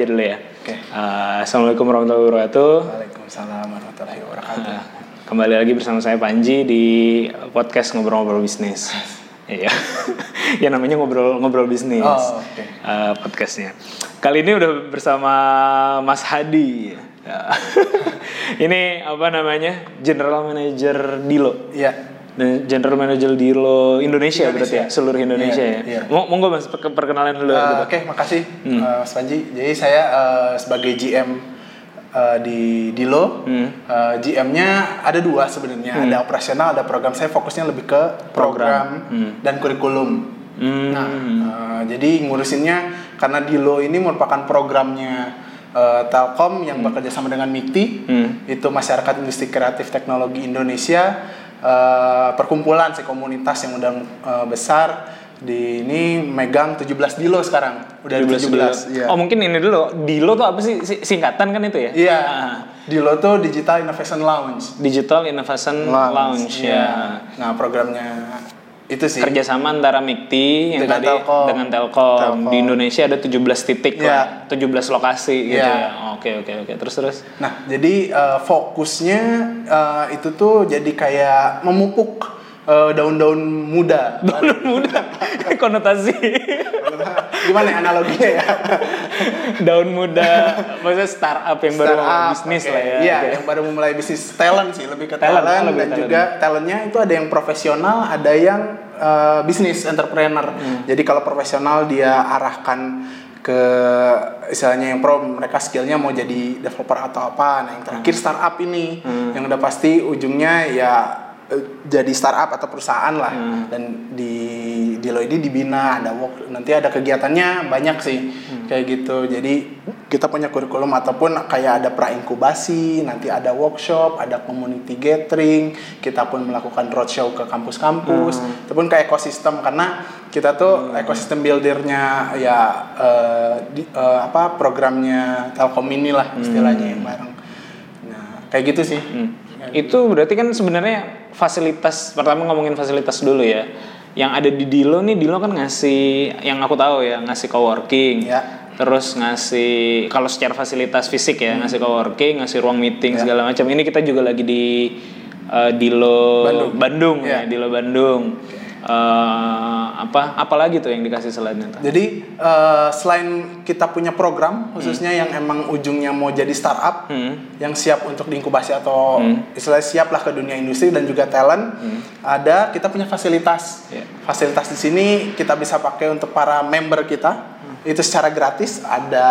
aja dulu ya. Oke. Uh, Assalamualaikum warahmatullahi wabarakatuh. Waalaikumsalam warahmatullahi wabarakatuh. Uh, kembali lagi bersama saya Panji di podcast ngobrol-ngobrol bisnis. Iya, ya namanya ngobrol-ngobrol bisnis. Oh, oke. Uh, podcastnya. Kali ini udah bersama Mas Hadi. Ya. ini apa namanya? General Manager Dilo. Iya. Dan General Manager Dilo Indonesia, Indonesia. berarti ya, seluruh Indonesia Iya, ya. iya. Mau monggo Mas per- perkenalan dulu gitu. Oke, makasih Hmm. eh, Mas Panji. Jadi saya eh, sebagai GM eh, di Dilo, Hmm. eh, GM-nya ada dua sebenarnya. Ada operasional, ada program. Saya fokusnya lebih ke program, Hmm. dan kurikulum. Hmm. Nah, eh, jadi ngurusinnya karena Dilo ini merupakan programnya eh, Telkom yang bekerja sama dengan MIKTI, Hmm. itu Masyarakat Industri Kreatif Teknologi Indonesia, eh, perkumpulan sih komunitas yang udah eh, besar di ini megang 17 Dilo sekarang. Udah 17, 17 iya. Oh mungkin ini dulu Dilo tuh apa sih Si- singkatan kan itu ya? Iya. Ah, Dilo tuh Digital Innovation Lounge. Digital Innovation Lounge, Iya. ya. Nah, programnya itu sih. Kerjasama antara MIKTI yang Dengan tadi Telkom. dengan Telkom. Telkom. Di Indonesia ada 17 titik Iya. lah, 17 lokasi gitu Iya. ya. Oke oke oke. Terus terus. Nah, jadi eh, fokusnya eh, itu tuh jadi kayak memupuk eh, daun-daun muda. Daun muda konotasi Gimana ya analoginya ya? daun muda maksudnya startup yang baru Startup, bisnis oke. lah ya. Iya, Oke. yang baru memulai bisnis talent sih, lebih ke Talent, talent, lebih dan talent. juga talentnya itu ada yang profesional, ada yang eh, bisnis entrepreneur. Hmm. Jadi kalau profesional dia arahkan ke istilahnya yang pro mereka skillnya mau jadi developer atau apa. Nah yang terakhir Hmm. startup ini yang udah pasti ujungnya ya eh, jadi startup atau perusahaan lah Hmm. dan di di lo ini dibina ada work nanti ada kegiatannya banyak sih Hmm. kayak gitu jadi kita punya kurikulum ataupun kayak ada pra inkubasi nanti ada workshop ada community gathering kita pun melakukan roadshow ke kampus-kampus Hmm. itu pun kayak ekosistem karena kita tuh ekosistem buildernya ya eh, di- eh, apa programnya Telkom ini lah istilahnya yang bareng nah kayak gitu sih Hmm. Itu berarti kan sebenarnya fasilitas pertama ngomongin fasilitas dulu ya. Yang ada di Dilo nih Dilo kan ngasih yang aku tahu ya ngasih coworking. Ya. Terus ngasih kalau secara fasilitas fisik ya ngasih coworking, ngasih ruang meeting Ya. segala macam. Ini kita juga lagi di eh, Dilo Bandung. ya, Ya. Dilo Bandung. Eh, apa apalagi tuh yang dikasih selain itu? Jadi eh, selain kita punya program khususnya yang emang ujungnya mau jadi startup Hmm. yang siap untuk diinkubasi atau istilahnya siap lah ke dunia industri dan juga talent, Hmm. ada kita punya fasilitas. Iya. Fasilitas di sini kita bisa pakai untuk para member kita. Hmm. Itu secara gratis ada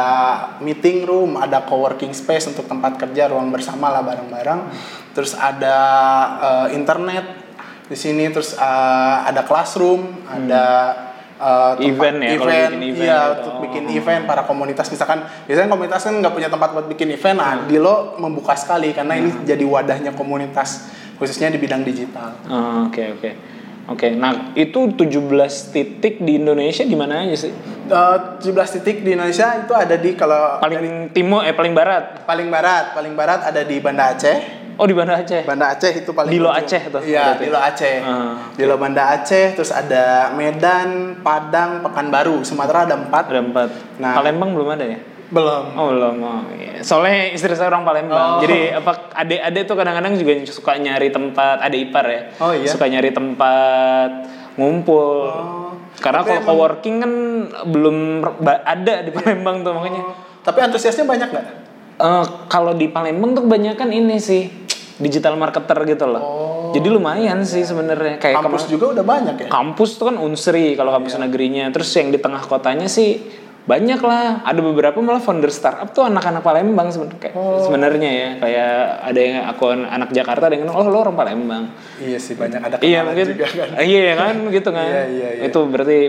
meeting room, ada co-working space untuk tempat kerja, ruang bersama lah bareng-bareng. Terus ada eh, internet di sini terus eh, ada classroom, ada eh, tempat Hmm. Event ya, kalau bikin event iya gitu. untuk bikin Oh. event para komunitas misalkan biasanya komunitas kan nggak punya tempat buat bikin event nah Dilo membuka sekali karena ini Hmm. jadi wadahnya komunitas khususnya di bidang digital Oh, Oke oke oke. Nah itu 17 titik di Indonesia di mana aja sih? Eh, 17 titik di Indonesia itu ada di kalau Paling timur eh paling barat. paling barat paling barat ada di Banda Aceh Oh di Banda Aceh. Banda Aceh itu paling Dilo ujung. Aceh tuh, iya berarti. Dilo Aceh Ah, Dilo Banda Aceh terus ada Medan Padang Pekanbaru Sumatera ada empat Ada empat. Nah. Palembang belum ada ya? belum Oh belum. Oh, iya. Soalnya istri saya orang Palembang. Oh. Jadi apa adik-adik tuh kadang-kadang juga suka nyari tempat ada ipar ya. Oh, iya? Suka nyari tempat ngumpul. Oh. Karena kalau coworking kan belum ada di Palembang tuh makanya. Oh, tapi antusiasnya banyak nggak Eh, kalau di Palembang tuh kebanyakan ini sih digital marketer gitu loh. Jadi lumayan sih sebenarnya kayak Oh. kampus juga udah banyak ya kampus tuh kan unsri kalau kampus Iya. negerinya. Terus yang di tengah kotanya sih banyak lah. Ada beberapa malah founder startup tuh anak-anak Palembang sebenarnya. Oh. Sebenarnya ya kayak ada yang akun anak Jakarta ada yang oh lo orang Palembang. Iya sih banyak ada Iya kenalan mungkin. juga kan. Iya kan gitu kan. Iya, iya, iya. Itu berarti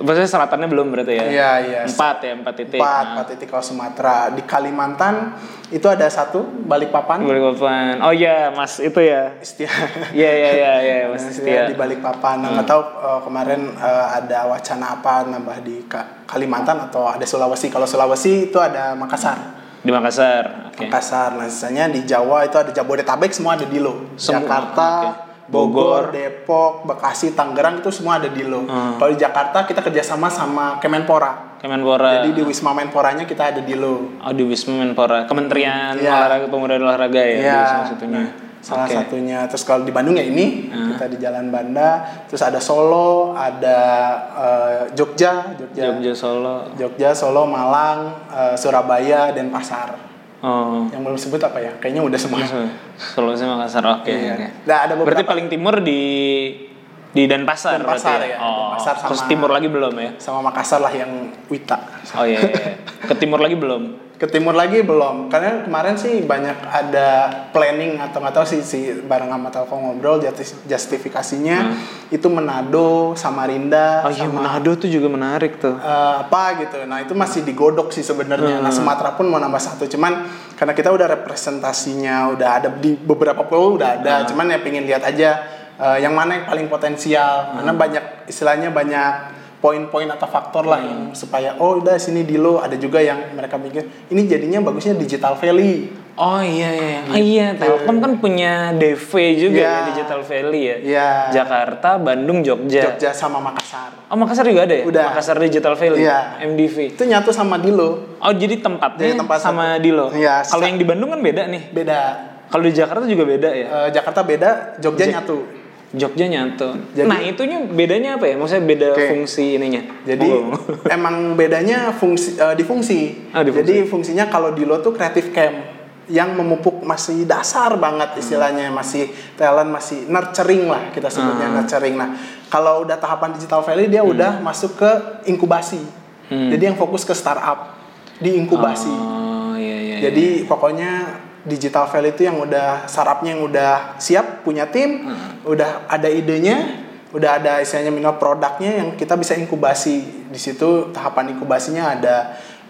maksudnya selatannya belum berarti ya. Iya, iya. Empat ya empat titik. Empat, Nah. empat titik kalau Sumatera. Di Kalimantan itu ada satu Balikpapan. Balikpapan. Oh iya, Mas itu ya. Istia. Iya iya iya iya, Mas Istia Setia. di Balikpapan. Nah, nggak tahu eh, kemarin eh, ada wacana apa nambah di Ka- Kalimantan atau ada Sulawesi. Kalau Sulawesi itu ada Makassar. Di Makassar. Oke. Makassar. Nah, sisanya di Jawa itu ada Jabodetabek semua ada di lo. Semua, Jakarta, Bogor, Depok, Bekasi, Tangerang itu semua ada di lo. Kalau di Jakarta kita kerjasama sama Kemenpora. Kemenpora. Jadi di Wisma Menporanya kita ada di lo. Oh di Wisma Menpora, Kementerian Iya. Olahraga Pemuda dan Olahraga ya, Iya. di salah satunya. Salah Oke. satunya. Terus kalau di Bandung ya ini kita di Jalan Banda. Terus ada Solo, ada eh, Jogja, Jogja, Jogja Solo. Jogja, Solo, Malang, eh, Surabaya, Denpasar. Oh. Yang belum sebut apa ya? Kayaknya udah semua. Sama Makassar. Oke. Iya. oke. Nah, ada beberapa Berarti paling timur di di Denpasar, Denpasar berarti ya, Oh. Denpasar sama- Terus timur lagi belum ya? sama Makassar lah yang Wita. Oh iya, iya. Ke timur lagi belum? Ke timur lagi belum, karena kemarin sih banyak ada planning atau nggak tahu sih si bareng sama Telkom ngobrol justi- justifikasinya itu Manado, Samarinda, Oh iya, sama Manado tuh juga menarik tuh. eh, apa gitu. Nah itu masih digodok sih sebenarnya. Hmm. Nah Sumatera pun mau nambah satu, cuman karena kita udah representasinya udah ada di beberapa pulau udah ada, Hmm. cuman ya pengen lihat aja eh, yang mana yang paling potensial. Karena Hmm. banyak istilahnya banyak poin-poin atau faktor lah yang Hmm. supaya oh udah sini di lo ada juga yang mereka mikir ini jadinya bagusnya digital valley. Oh iya iya. Oh iya, Telkom kan punya DV juga Iya. ya, Digital Valley ya. Iya. Jakarta, Bandung, Jogja. Jogja sama Makassar. Oh Makassar juga ada ya? Udah. Makassar Digital Valley. Iya. MDV. Itu nyatu sama Dilo. Oh jadi tempatnya Jadi tempat sama satu. Dilo. Iya, Kalau yang di Bandung kan beda nih. Beda. Kalau di Jakarta juga beda ya. Eh, Jakarta beda, Jogja nyatu. Jogja nyatu. Jadi- nah itunya bedanya apa ya? Maksudnya beda Oke. fungsi ininya. Jadi Oh. emang bedanya fungsi eh, di fungsi. Ah, di fungsi. Jadi fungsinya kalau di lo tuh creative camp yang memupuk masih dasar banget istilahnya masih talent masih nurturing lah kita sebutnya Hmm. nurturing. Nah kalau udah tahapan digital valley dia udah masuk ke inkubasi. Hmm. Jadi yang fokus ke startup di inkubasi. Oh iya iya. iya. Jadi pokoknya digital valley itu yang udah startupnya yang udah siap punya tim, Hmm. udah ada idenya, udah ada istilahnya minimal produknya yang kita bisa inkubasi. Di situ tahapan inkubasinya ada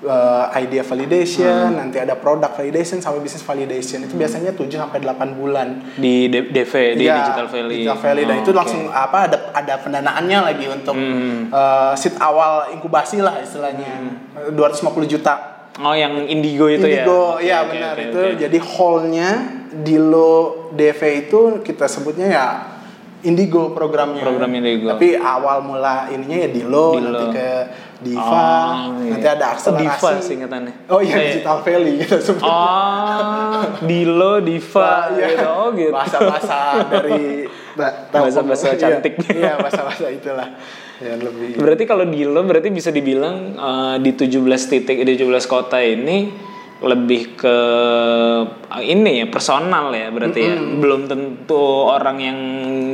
uh, idea Hmm. validation, nanti ada product validation sampai business validation. Itu biasanya 7 sampai 8 bulan. di DV di Iya, Digital Valley. Digital Valley. dan Oh, itu oke. langsung apa ada ada pendanaannya lagi untuk Hmm. uh, seat awal inkubasi lah istilahnya. 250 juta. Oh yang Indigo itu ya. Indigo, ya oke, benar oke, itu. oke. Jadi hall-nya Dilo DV itu kita sebutnya ya Indigo programnya. Program Indigo. Tapi awal mula ininya ya Dilo, Dilo. nanti ke Diva, Oh, iya. nanti ada Oh, akselerasi. Diva singkatannya. Oh iya, Kayak- Digital Valley kita sebut. Oh, Dilo, Diva, Iya. gitu. Oh gitu. Bahasa-bahasa dari ba- Bahasa-bahasa Iya, cantik. Iya, bahasa-bahasa itulah. Ya lebih. Berarti kalau Dilo berarti bisa dibilang eh, di 17 titik di 17 kota ini lebih ke eh, ini ya personal ya berarti ya. Belum tentu orang yang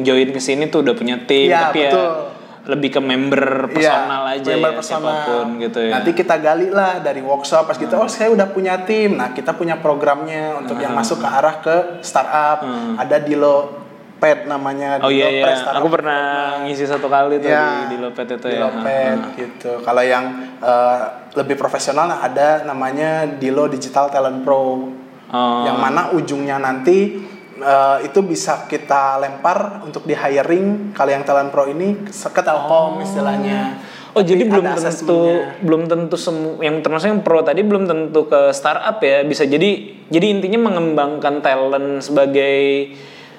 join ke sini tuh udah punya tim Iya, tapi betul. ya lebih ke member personal Iya, aja member ya personal. siapa pun gitu ya. Nanti kita gali lah dari workshop pas kita oh saya udah punya tim. Nah, kita punya programnya untuk yang masuk ke arah ke startup. Ada Dilo Pet namanya Oh iya Dilo iya, Pet Startup aku pernah ngisi satu kali tuh Ya, di, di Lopet itu ya. Pet gitu. Kalau yang eh, lebih profesional ada namanya Dilo Digital Talent Pro. Oh. Yang mana ujungnya nanti eh, itu bisa kita lempar untuk di hiring kalau yang talent pro ini ke Telkom istilahnya. Oh jadi Tapi belum ada tentu belum tentu semua yang termasuk yang pro tadi belum tentu ke startup ya bisa jadi jadi intinya mengembangkan talent sebagai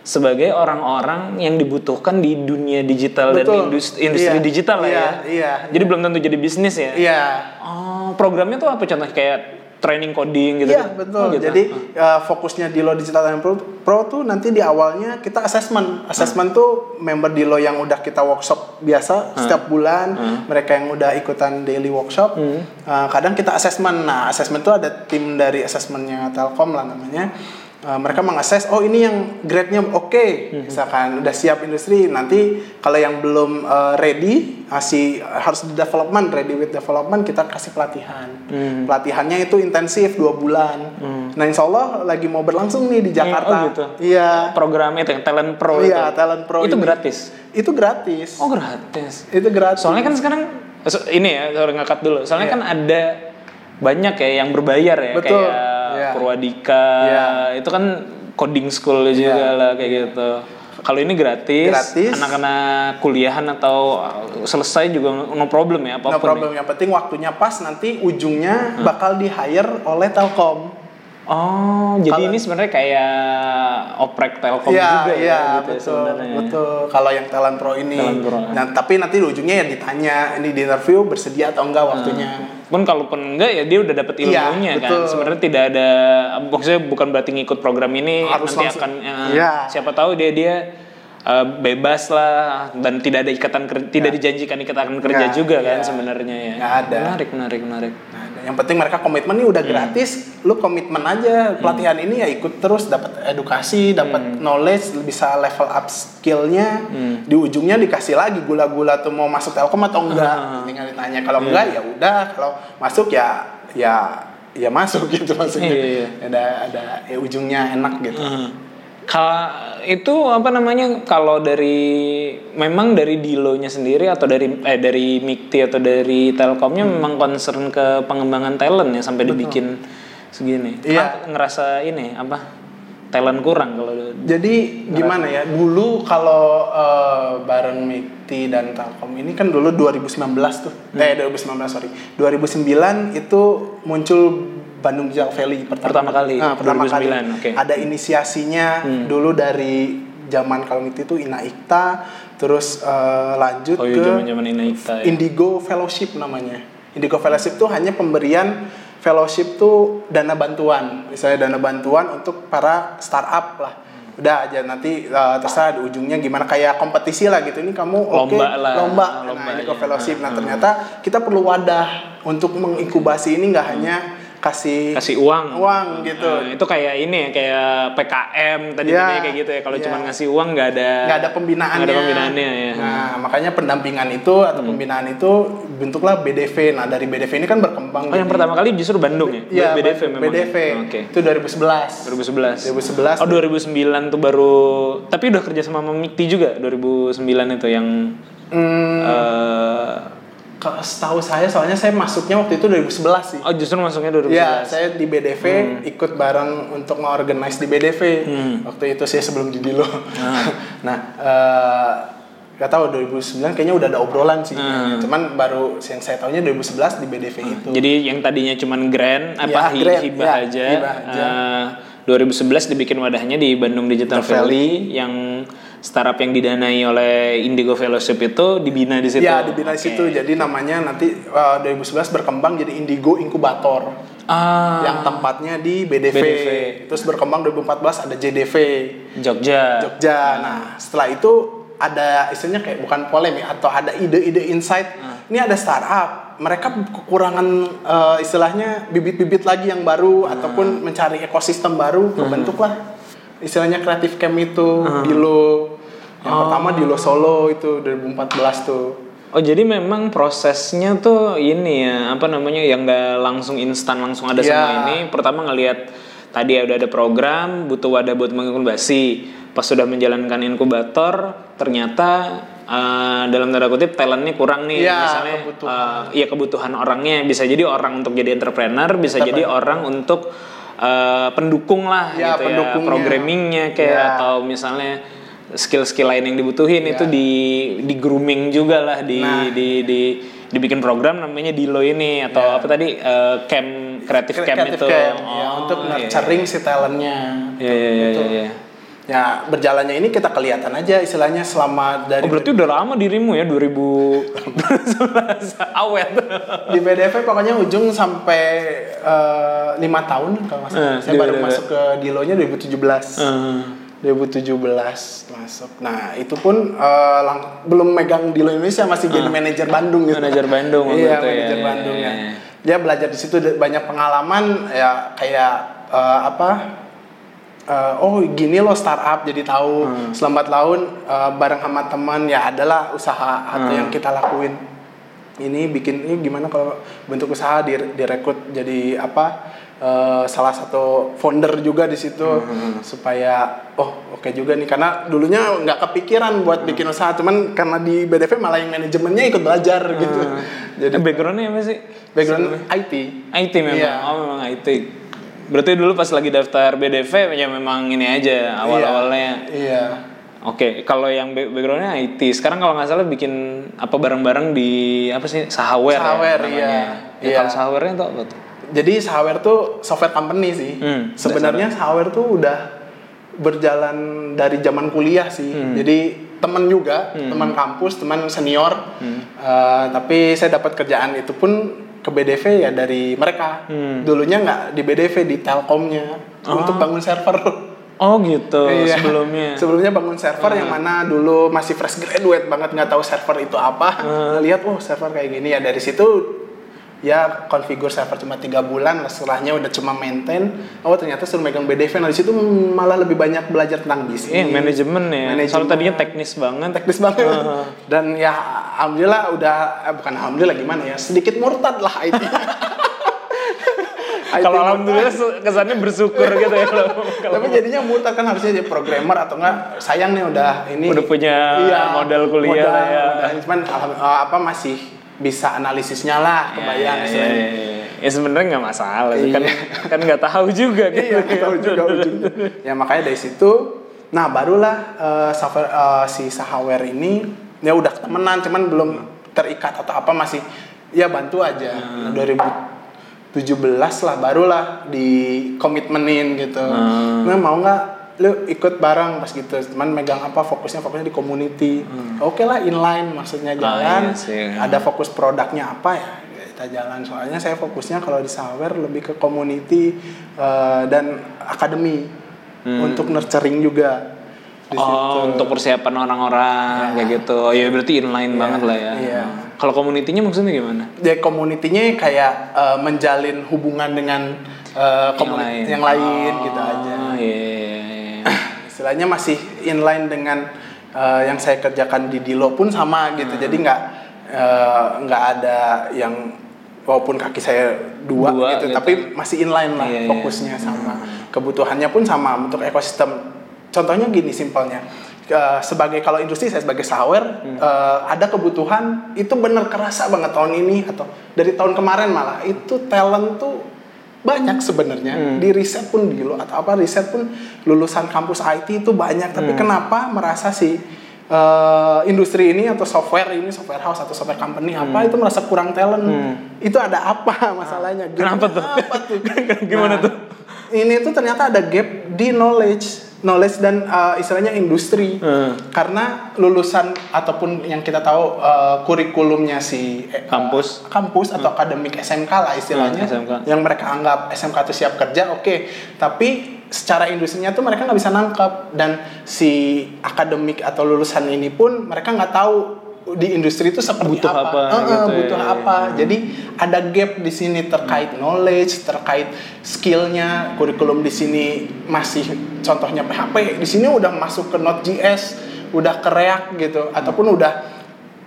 sebagai orang-orang yang dibutuhkan di dunia digital dan Betul. industri, industri Iya. digital lah Iya, ya. iya. Jadi belum tentu jadi bisnis ya. Iya. Oh programnya tuh apa contoh kayak training coding gitu? Iya betul. Oh, gitu. Jadi uh, fokusnya di Lo Digital Talent Pro, Pro tuh nanti di awalnya kita assessment. Assessment tuh member di Lo yang udah kita workshop biasa setiap bulan. Mereka yang udah ikutan daily workshop. uh, kadang kita assessment. Nah assessment tuh ada tim dari assessmentnya Telkom lah namanya. Uh, mereka mengakses oh ini yang grade-nya oke misalkan udah siap industri nanti kalau yang belum uh, ready masih harus di development ready with development kita kasih pelatihan pelatihannya itu intensif dua bulan nah insya Allah lagi mau berlangsung nih di Jakarta oh gitu. iya Programnya itu yang talent pro iya itu. talent pro itu ini. gratis. itu gratis Oh gratis. itu gratis Soalnya kan sekarang ini ya, sorry ngakat dulu. Soalnya Iya. kan ada banyak ya yang berbayar ya Betul, kayak iya. Purwadika. Iya. Itu kan coding school juga Iya. lah kayak gitu. Kalau ini gratis, Gratis. anak-anak kuliahan atau selesai juga no problem ya apa pun. no problem yang penting waktunya pas nanti ujungnya bakal di hire oleh Telkom nih. Oh, jadi ini sebenarnya kayak oprek Telkom Iya, juga iya, ya gitu ya betul, sebenarnya. betul. Kalau yang talent pro ini, Talent Pro. nah tapi nanti di ujungnya ya ditanya, ini di interview bersedia atau enggak waktunya. Pun kalaupun enggak ya dia udah dapet Iya, ilmunya kan. betul. Sebenarnya tidak ada maksudnya bukan berarti ngikut program ini Harus nanti langsung. akan eh, Iya. siapa tahu dia dia eh, bebas lah dan tidak ada ikatan ker- tidak dijanjikan ikatan kerja Nggak, juga kan iya. sebenarnya ya. Nggak ada. Menarik, menarik, menarik. Yang penting mereka komitmen nih udah gratis, lu komitmen aja pelatihan ini ya ikut terus dapat edukasi, dapat knowledge, bisa level up skillnya. Di ujungnya dikasih lagi gula-gula tuh mau masuk Telkom atau enggak, tinggal ditanya. Kalau enggak ya udah, kalau masuk ya ya ya masuk gitu maksudnya. Iya, iya. Ada ada ya ujungnya enak gitu. Kalau itu apa namanya kalau dari memang dari Dilo-nya sendiri atau dari eh dari Mikti atau dari Telkomnya Hmm. memang concern ke pengembangan talent ya sampai dibikin segini. Iya. Ngerasa ini apa talent kurang kalau Jadi gimana ya? Dulu kalau eh, bareng Mikti dan Telkom ini kan dulu 2019 tuh. Hmm. Eh 2019 sorry. 2009 itu muncul Bandung Digital Valley pertama, Pertama kali, Ah, pertama 2009, kali. Hmm. Ada inisiasinya dulu dari zaman kalau itu Ina Ikta, terus eh, lanjut Oh iya ke zaman-zaman Inaita ya. Indigo Fellowship namanya. Indigo Fellowship tuh hanya pemberian fellowship tuh dana bantuan, misalnya dana bantuan untuk para startup lah. Udah aja nanti uh, terserah di ujungnya gimana kayak kompetisi lah gitu. Ini kamu oke Lomba lah. lomba. Ah, lomba nah, Indigo aja. Fellowship. Nah, ternyata kita perlu wadah untuk menginkubasi ini nggak hanya kasih kasih uang uang gitu. Nah, itu kayak ini ya kayak PKM tadi tadi kayak gitu ya kalau iya. cuma ngasih uang nggak ada nggak ada pembinaannya. nggak ada pembinaannya ya Hmm. Nah, makanya pendampingan itu atau pembinaan itu bentuklah BDV. Nah, dari BDV ini kan berkembang oh yang jadi- pertama kali justru Bandung ya Iya, BDV memang BDV. oke Itu 2011. 2011 2011. Oh 2009 tuh baru tapi udah kerja sama Mikti juga 2009 itu yang Hmm, eh kalau setahu saya soalnya saya masuknya waktu itu 2011 sih. oh justru masuknya 2011 Ya, saya di BDV Hmm. ikut bareng untuk nge-organize di BDV. Waktu itu saya sebelum di Dilo. Ah. nah, eh gak tahu 2009 kayaknya udah ada obrolan sih. Hmm. Cuman baru yang saya tahunya 2011 di BDV itu. Jadi yang tadinya cuman grand apa Ya, hi- grand, hibah ya, aja. hibah aja. eh, 2011 dibikin wadahnya di Bandung Digital Digital Valley yang startup yang didanai oleh Indigo Fellowship itu dibina di situ. Ya, dibina di Oke. situ. Jadi namanya nanti eh, 2011 berkembang jadi Indigo Inkubator. Ah, yang tempatnya di BDV. BDV. Terus berkembang 2014 ada JDV Jogja. Jogja. Nah, setelah itu ada istilahnya kayak bukan polem ya atau ada ide-ide insight. Ini ada startup, mereka kekurangan eh, istilahnya bibit-bibit lagi yang baru ataupun mencari ekosistem baru, terbentuklah istilahnya kreatif camp itu Dilo. Yang pertama Dilo Solo itu 2014 tuh. Oh jadi memang prosesnya tuh ini ya apa namanya yang nggak langsung instan langsung ada Iya. semua ini. Pertama ngelihat tadi ya udah ada program butuh wadah buat menginkubasi. Pas sudah menjalankan inkubator ternyata eh, dalam tanda kutip talentnya kurang nih Iya, misalnya kebutuhan. eh, iya kebutuhan orangnya bisa jadi orang untuk jadi entrepreneur bisa jadi orang untuk eh, pendukung lah Iya, gitu ya programmingnya kayak Iya. atau misalnya skill-skill lain yang dibutuhin itu di di grooming juga lah di Nah. di di dibikin program namanya Dilo ini atau apa tadi eh, camp kreatif camp itu camp, ya, Oh, untuk iya. nurturing si talentnya. Iya iya iya Gitu. iya. Ya berjalannya ini kita kelihatan aja istilahnya selama dari Oh berarti udah lama dirimu ya 2011 awet. di BDV pokoknya ujung sampai eh, lima tahun kalau nggak salah. Eh, Saya di baru BDV. masuk ke Dilonya 2017. Eh, 2017 masuk. Nah itu pun lang- belum megang Dilo Indonesia masih jadi manajer Bandung gitu. Manajer Bandung iya ya, manajer iya, Bandung iya, ya. iya. Dia belajar di situ banyak pengalaman ya kayak eh, apa? Eh, oh gini loh startup jadi tahu Hmm. selambat laun eh, bareng sama teman ya adalah usaha atau Hmm. yang kita lakuin ini bikin ini gimana kalau bentuk usaha di direkrut jadi apa eh, salah satu founder juga di situ Hmm, supaya oh oke juga nih karena dulunya nggak kepikiran buat Hmm. bikin usaha cuman karena di BDV malah yang manajemennya ikut belajar gitu jadi Eh, backgroundnya apa sih? background IT IT memang. Iya. Oh memang IT. Berarti dulu pas lagi daftar BDV ya memang ini aja awal-awalnya. iya Oke, kalau yang back- backgroundnya IT, sekarang kalau nggak salah bikin apa bareng-bareng di apa sih Sahaware, Sahaware, ya, iya. Ya, Iya. Kalau Sahawarenya tuh apa tuh? Jadi Sawer tuh software company sih. Hmm, Sebenarnya Sawer tuh udah berjalan dari zaman kuliah sih. Jadi teman juga, teman kampus, teman senior. Eh, tapi saya dapat kerjaan itu pun ke BDV ya dari mereka. Dulunya nggak di BDV di Telkomnya untuk bangun server. Oh gitu Iya. sebelumnya. Sebelumnya bangun server yang mana dulu masih fresh graduate banget nggak tahu server itu apa. Lihat oh server kayak gini ya dari situ ya konfigur server cuma tiga bulan setelahnya udah cuma maintain oh ternyata suruh megang BDV nah di situ malah lebih banyak belajar tentang bisnis Iya manajemen ya. Manajemen. Soalnya tadinya teknis banget. teknis banget dan ya alhamdulillah udah eh, bukan alhamdulillah gimana ya sedikit murtad lah IT Kalau alhamdulillah kesannya bersyukur gitu ya tapi jadinya murtad kan harusnya jadi programmer atau enggak sayang nih udah ini Udah punya modal kuliah modal, ya. modal. cuman eh, apa masih bisa analisisnya lah kebayang ya, istilahnya. ya, ya. Ya sebenarnya nggak masalah sih kan Iya. kan nggak tahu juga gitu. iya nggak tahu juga ujungnya ya makanya dari situ nah barulah eh, software eh, si Sahaware ini ya udah temenan cuman belum terikat atau apa masih ya bantu aja Hmm. 2017 lah barulah di komitmenin gitu Hmm. nah mau nggak lu ikut bareng pas gitu cuman megang apa fokusnya fokusnya di community oke lah inline maksudnya jalan Hmm. iya sih. ada fokus produknya apa ya kita jalan soalnya saya fokusnya kalau di Sawer lebih ke community eh, dan akademi untuk nurturing juga di Hmm. Oh, untuk persiapan orang-orang kayak gitu. Oh, ya berarti inline banget lah ya. iya. Kalau komunitinya maksudnya gimana? Jadi community-nya kayak eh, menjalin hubungan dengan komunitas yang lain, gitu aja. Oh, iya, iya. Istilahnya masih inline dengan eh, yang saya kerjakan di Dilo pun sama gitu. Hmm. Jadi nggak eh, nggak ada yang walaupun kaki saya dua, Dua gitu, gitu. tapi masih inline lah Iya, iya. fokusnya sama. Kebutuhannya pun sama untuk ekosistem. Contohnya gini simpelnya. Eh, sebagai kalau industri saya sebagai sawer Hmm. eh, ada kebutuhan itu bener kerasa banget tahun ini atau dari tahun kemarin malah itu talent tuh banyak sebenarnya Hmm. di riset pun di atau apa riset pun lulusan kampus IT itu banyak tapi Hmm. kenapa merasa si eh, industri ini atau software ini software house atau software company apa itu merasa kurang talent itu ada apa masalahnya Gap Hmm. Kenapa tuh? apa tuh Gimana Nah, tuh? ini tuh ternyata ada gap di knowledge knowledge dan eh, istilahnya industri Hmm. karena lulusan ataupun yang kita tahu eh, kurikulumnya si eh, Kampus. kampus atau akademik SMK lah istilahnya Hmm, SMK. yang mereka anggap SMK itu siap kerja oke tapi secara industrinya tuh mereka nggak bisa nangkep dan si akademik atau lulusan ini pun mereka nggak tahu di industri itu seperti Butuh apa, apa, Eh, gitu ya. butuh apa? Jadi ada gap di sini terkait knowledge terkait skillnya kurikulum di sini masih contohnya PHP di sini udah masuk ke Node.js udah ke React gitu ataupun udah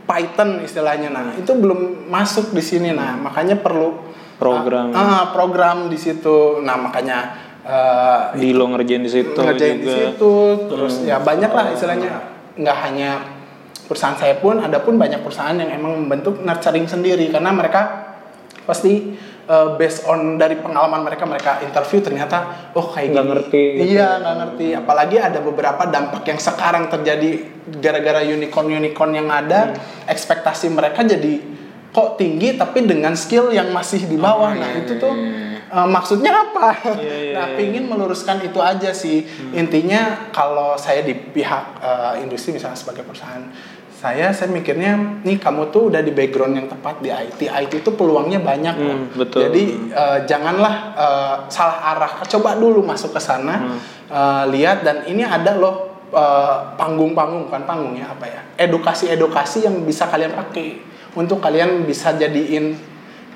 Python istilahnya. Nah itu belum masuk di sini. Nah makanya perlu Program. ah, ah, program di situ. Nah makanya eh, Di lo ngerjain di situ ngerjain di juga. situ terus ya banyak lah istilahnya. Nggak hanya perusahaan saya pun ada pun banyak perusahaan yang emang membentuk nurturing sendiri karena mereka pasti uh, based on dari pengalaman mereka mereka interview ternyata oh kayak Nggak gini ngerti gitu iya nggak ngerti apalagi ada beberapa dampak yang sekarang terjadi gara-gara unicorn unicorn yang ada Hmm. ekspektasi mereka jadi kok tinggi tapi dengan skill yang masih di bawah Oh, nah iya, itu iya, tuh iya. Uh, maksudnya apa? Iya, iya, nah, iya. pingin meluruskan itu aja sih. Intinya kalau saya di pihak uh, industri misalnya sebagai perusahaan, saya saya mikirnya nih kamu tuh udah di background yang tepat di IT. IT itu peluangnya banyak. Hmm, betul. Jadi uh, janganlah uh, salah arah. Coba dulu masuk ke sana, Hmm. uh, lihat dan ini ada loh uh, panggung-panggung bukan panggung ya apa ya? Edukasi-edukasi yang bisa kalian pakai untuk kalian bisa jadiin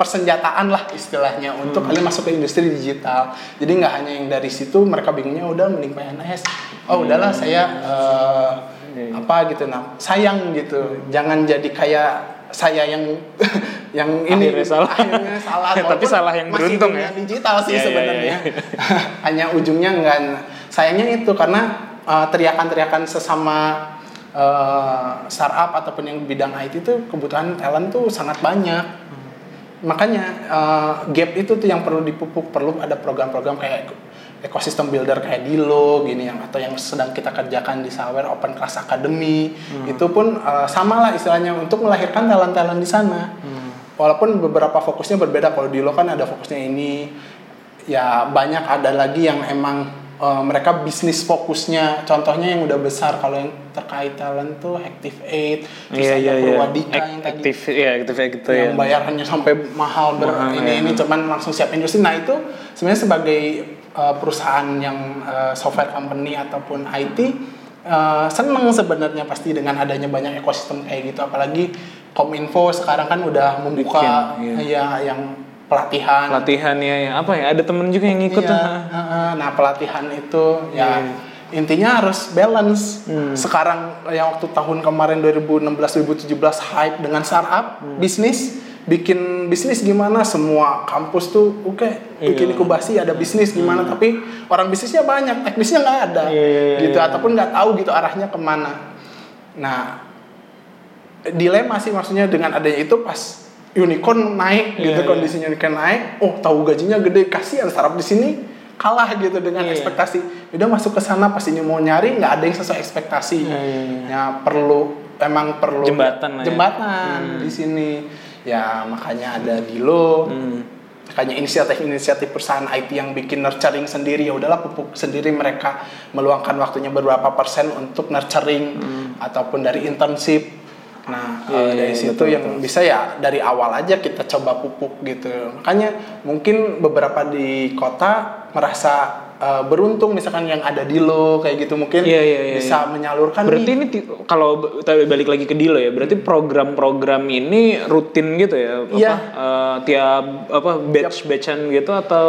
persenjataan lah istilahnya untuk kalian masuk ke industri digital. Jadi nggak hanya yang dari situ mereka bingungnya udah mending PNS. Oh udahlah saya eh, apa gitu nah sayang gitu. Jangan jadi kayak saya yang yang ini Akhirnya salah. akhirnya salah Tapi salah yang masih beruntung ya. digital sih Iya, iya, sebenarnya iya. hanya ujungnya enggak sayangnya itu karena uh, teriakan-teriakan sesama uh, startup ataupun yang bidang IT itu kebutuhan talent tuh sangat banyak makanya uh, gap itu tuh yang perlu dipupuk perlu ada program-program kayak ekosistem builder kayak Dilo gini yang atau yang sedang kita kerjakan di Sawer Open Class Academy. Itu pun uh, sama lah istilahnya untuk melahirkan talent-talent di sana. Walaupun beberapa fokusnya berbeda. Kalau di lo kan ada fokusnya ini ya banyak ada lagi yang emang uh, mereka bisnis fokusnya. Contohnya yang udah besar kalau yang terkait talent tuh Active Eight terus Iya ada iya iya. Purwadika yang tadi. Aktif ya aktif gitu ya. yang bayarannya sampai mahal ber Mahal, ini ya. ini cuman langsung siap industri. Nah itu sebenarnya sebagai uh, perusahaan yang uh, software company ataupun IT uh, seneng sebenarnya pasti dengan adanya banyak ekosistem kayak gitu apalagi Kominfo sekarang kan udah membuka Bikin, ya yang pelatihan Pelatihan ya, apa ya? Ada temen juga yang ikut Iya, ah. nah pelatihan itu ya Iya. intinya harus balance. Hmm. Sekarang yang waktu tahun kemarin 2016 2017 hype dengan startup Hmm. bisnis bikin bisnis gimana semua kampus tuh oke bikin Iya. inkubasi ada bisnis gimana tapi orang bisnisnya banyak teknisnya nggak ada Iya, iya, iya, gitu ataupun nggak tahu gitu arahnya ke mana. Nah dilema sih maksudnya dengan adanya itu pas unicorn naik gitu kondisinya unicorn naik oh tahu gajinya gede kasihan startup di sini kalah gitu dengan ekspektasi. Udah masuk ke sana pastinya mau nyari nggak ada yang sesuai ekspektasi. Ya perlu emang perlu Jembatan ya. jembatan di sini ya makanya ada Dilo. Hmm. makanya inisiatif-inisiatif perusahaan IT yang bikin nurturing sendiri. Ya udahlah pupuk sendiri mereka meluangkan waktunya beberapa persen untuk nurturing ataupun dari internship. Nah Hmm. Eh, iya, dari iya, situ betul, yang bisa ya dari awal aja kita coba pupuk gitu. Makanya mungkin beberapa di kota merasa eh, beruntung misalkan yang ada di lo kayak gitu mungkin Iya, iya, iya, bisa menyalurkan Berarti nih. ini kalau balik lagi ke Dilo ya, berarti program-program ini rutin gitu ya? Apa, Iya. eh, tiap apa batch-batchan gitu atau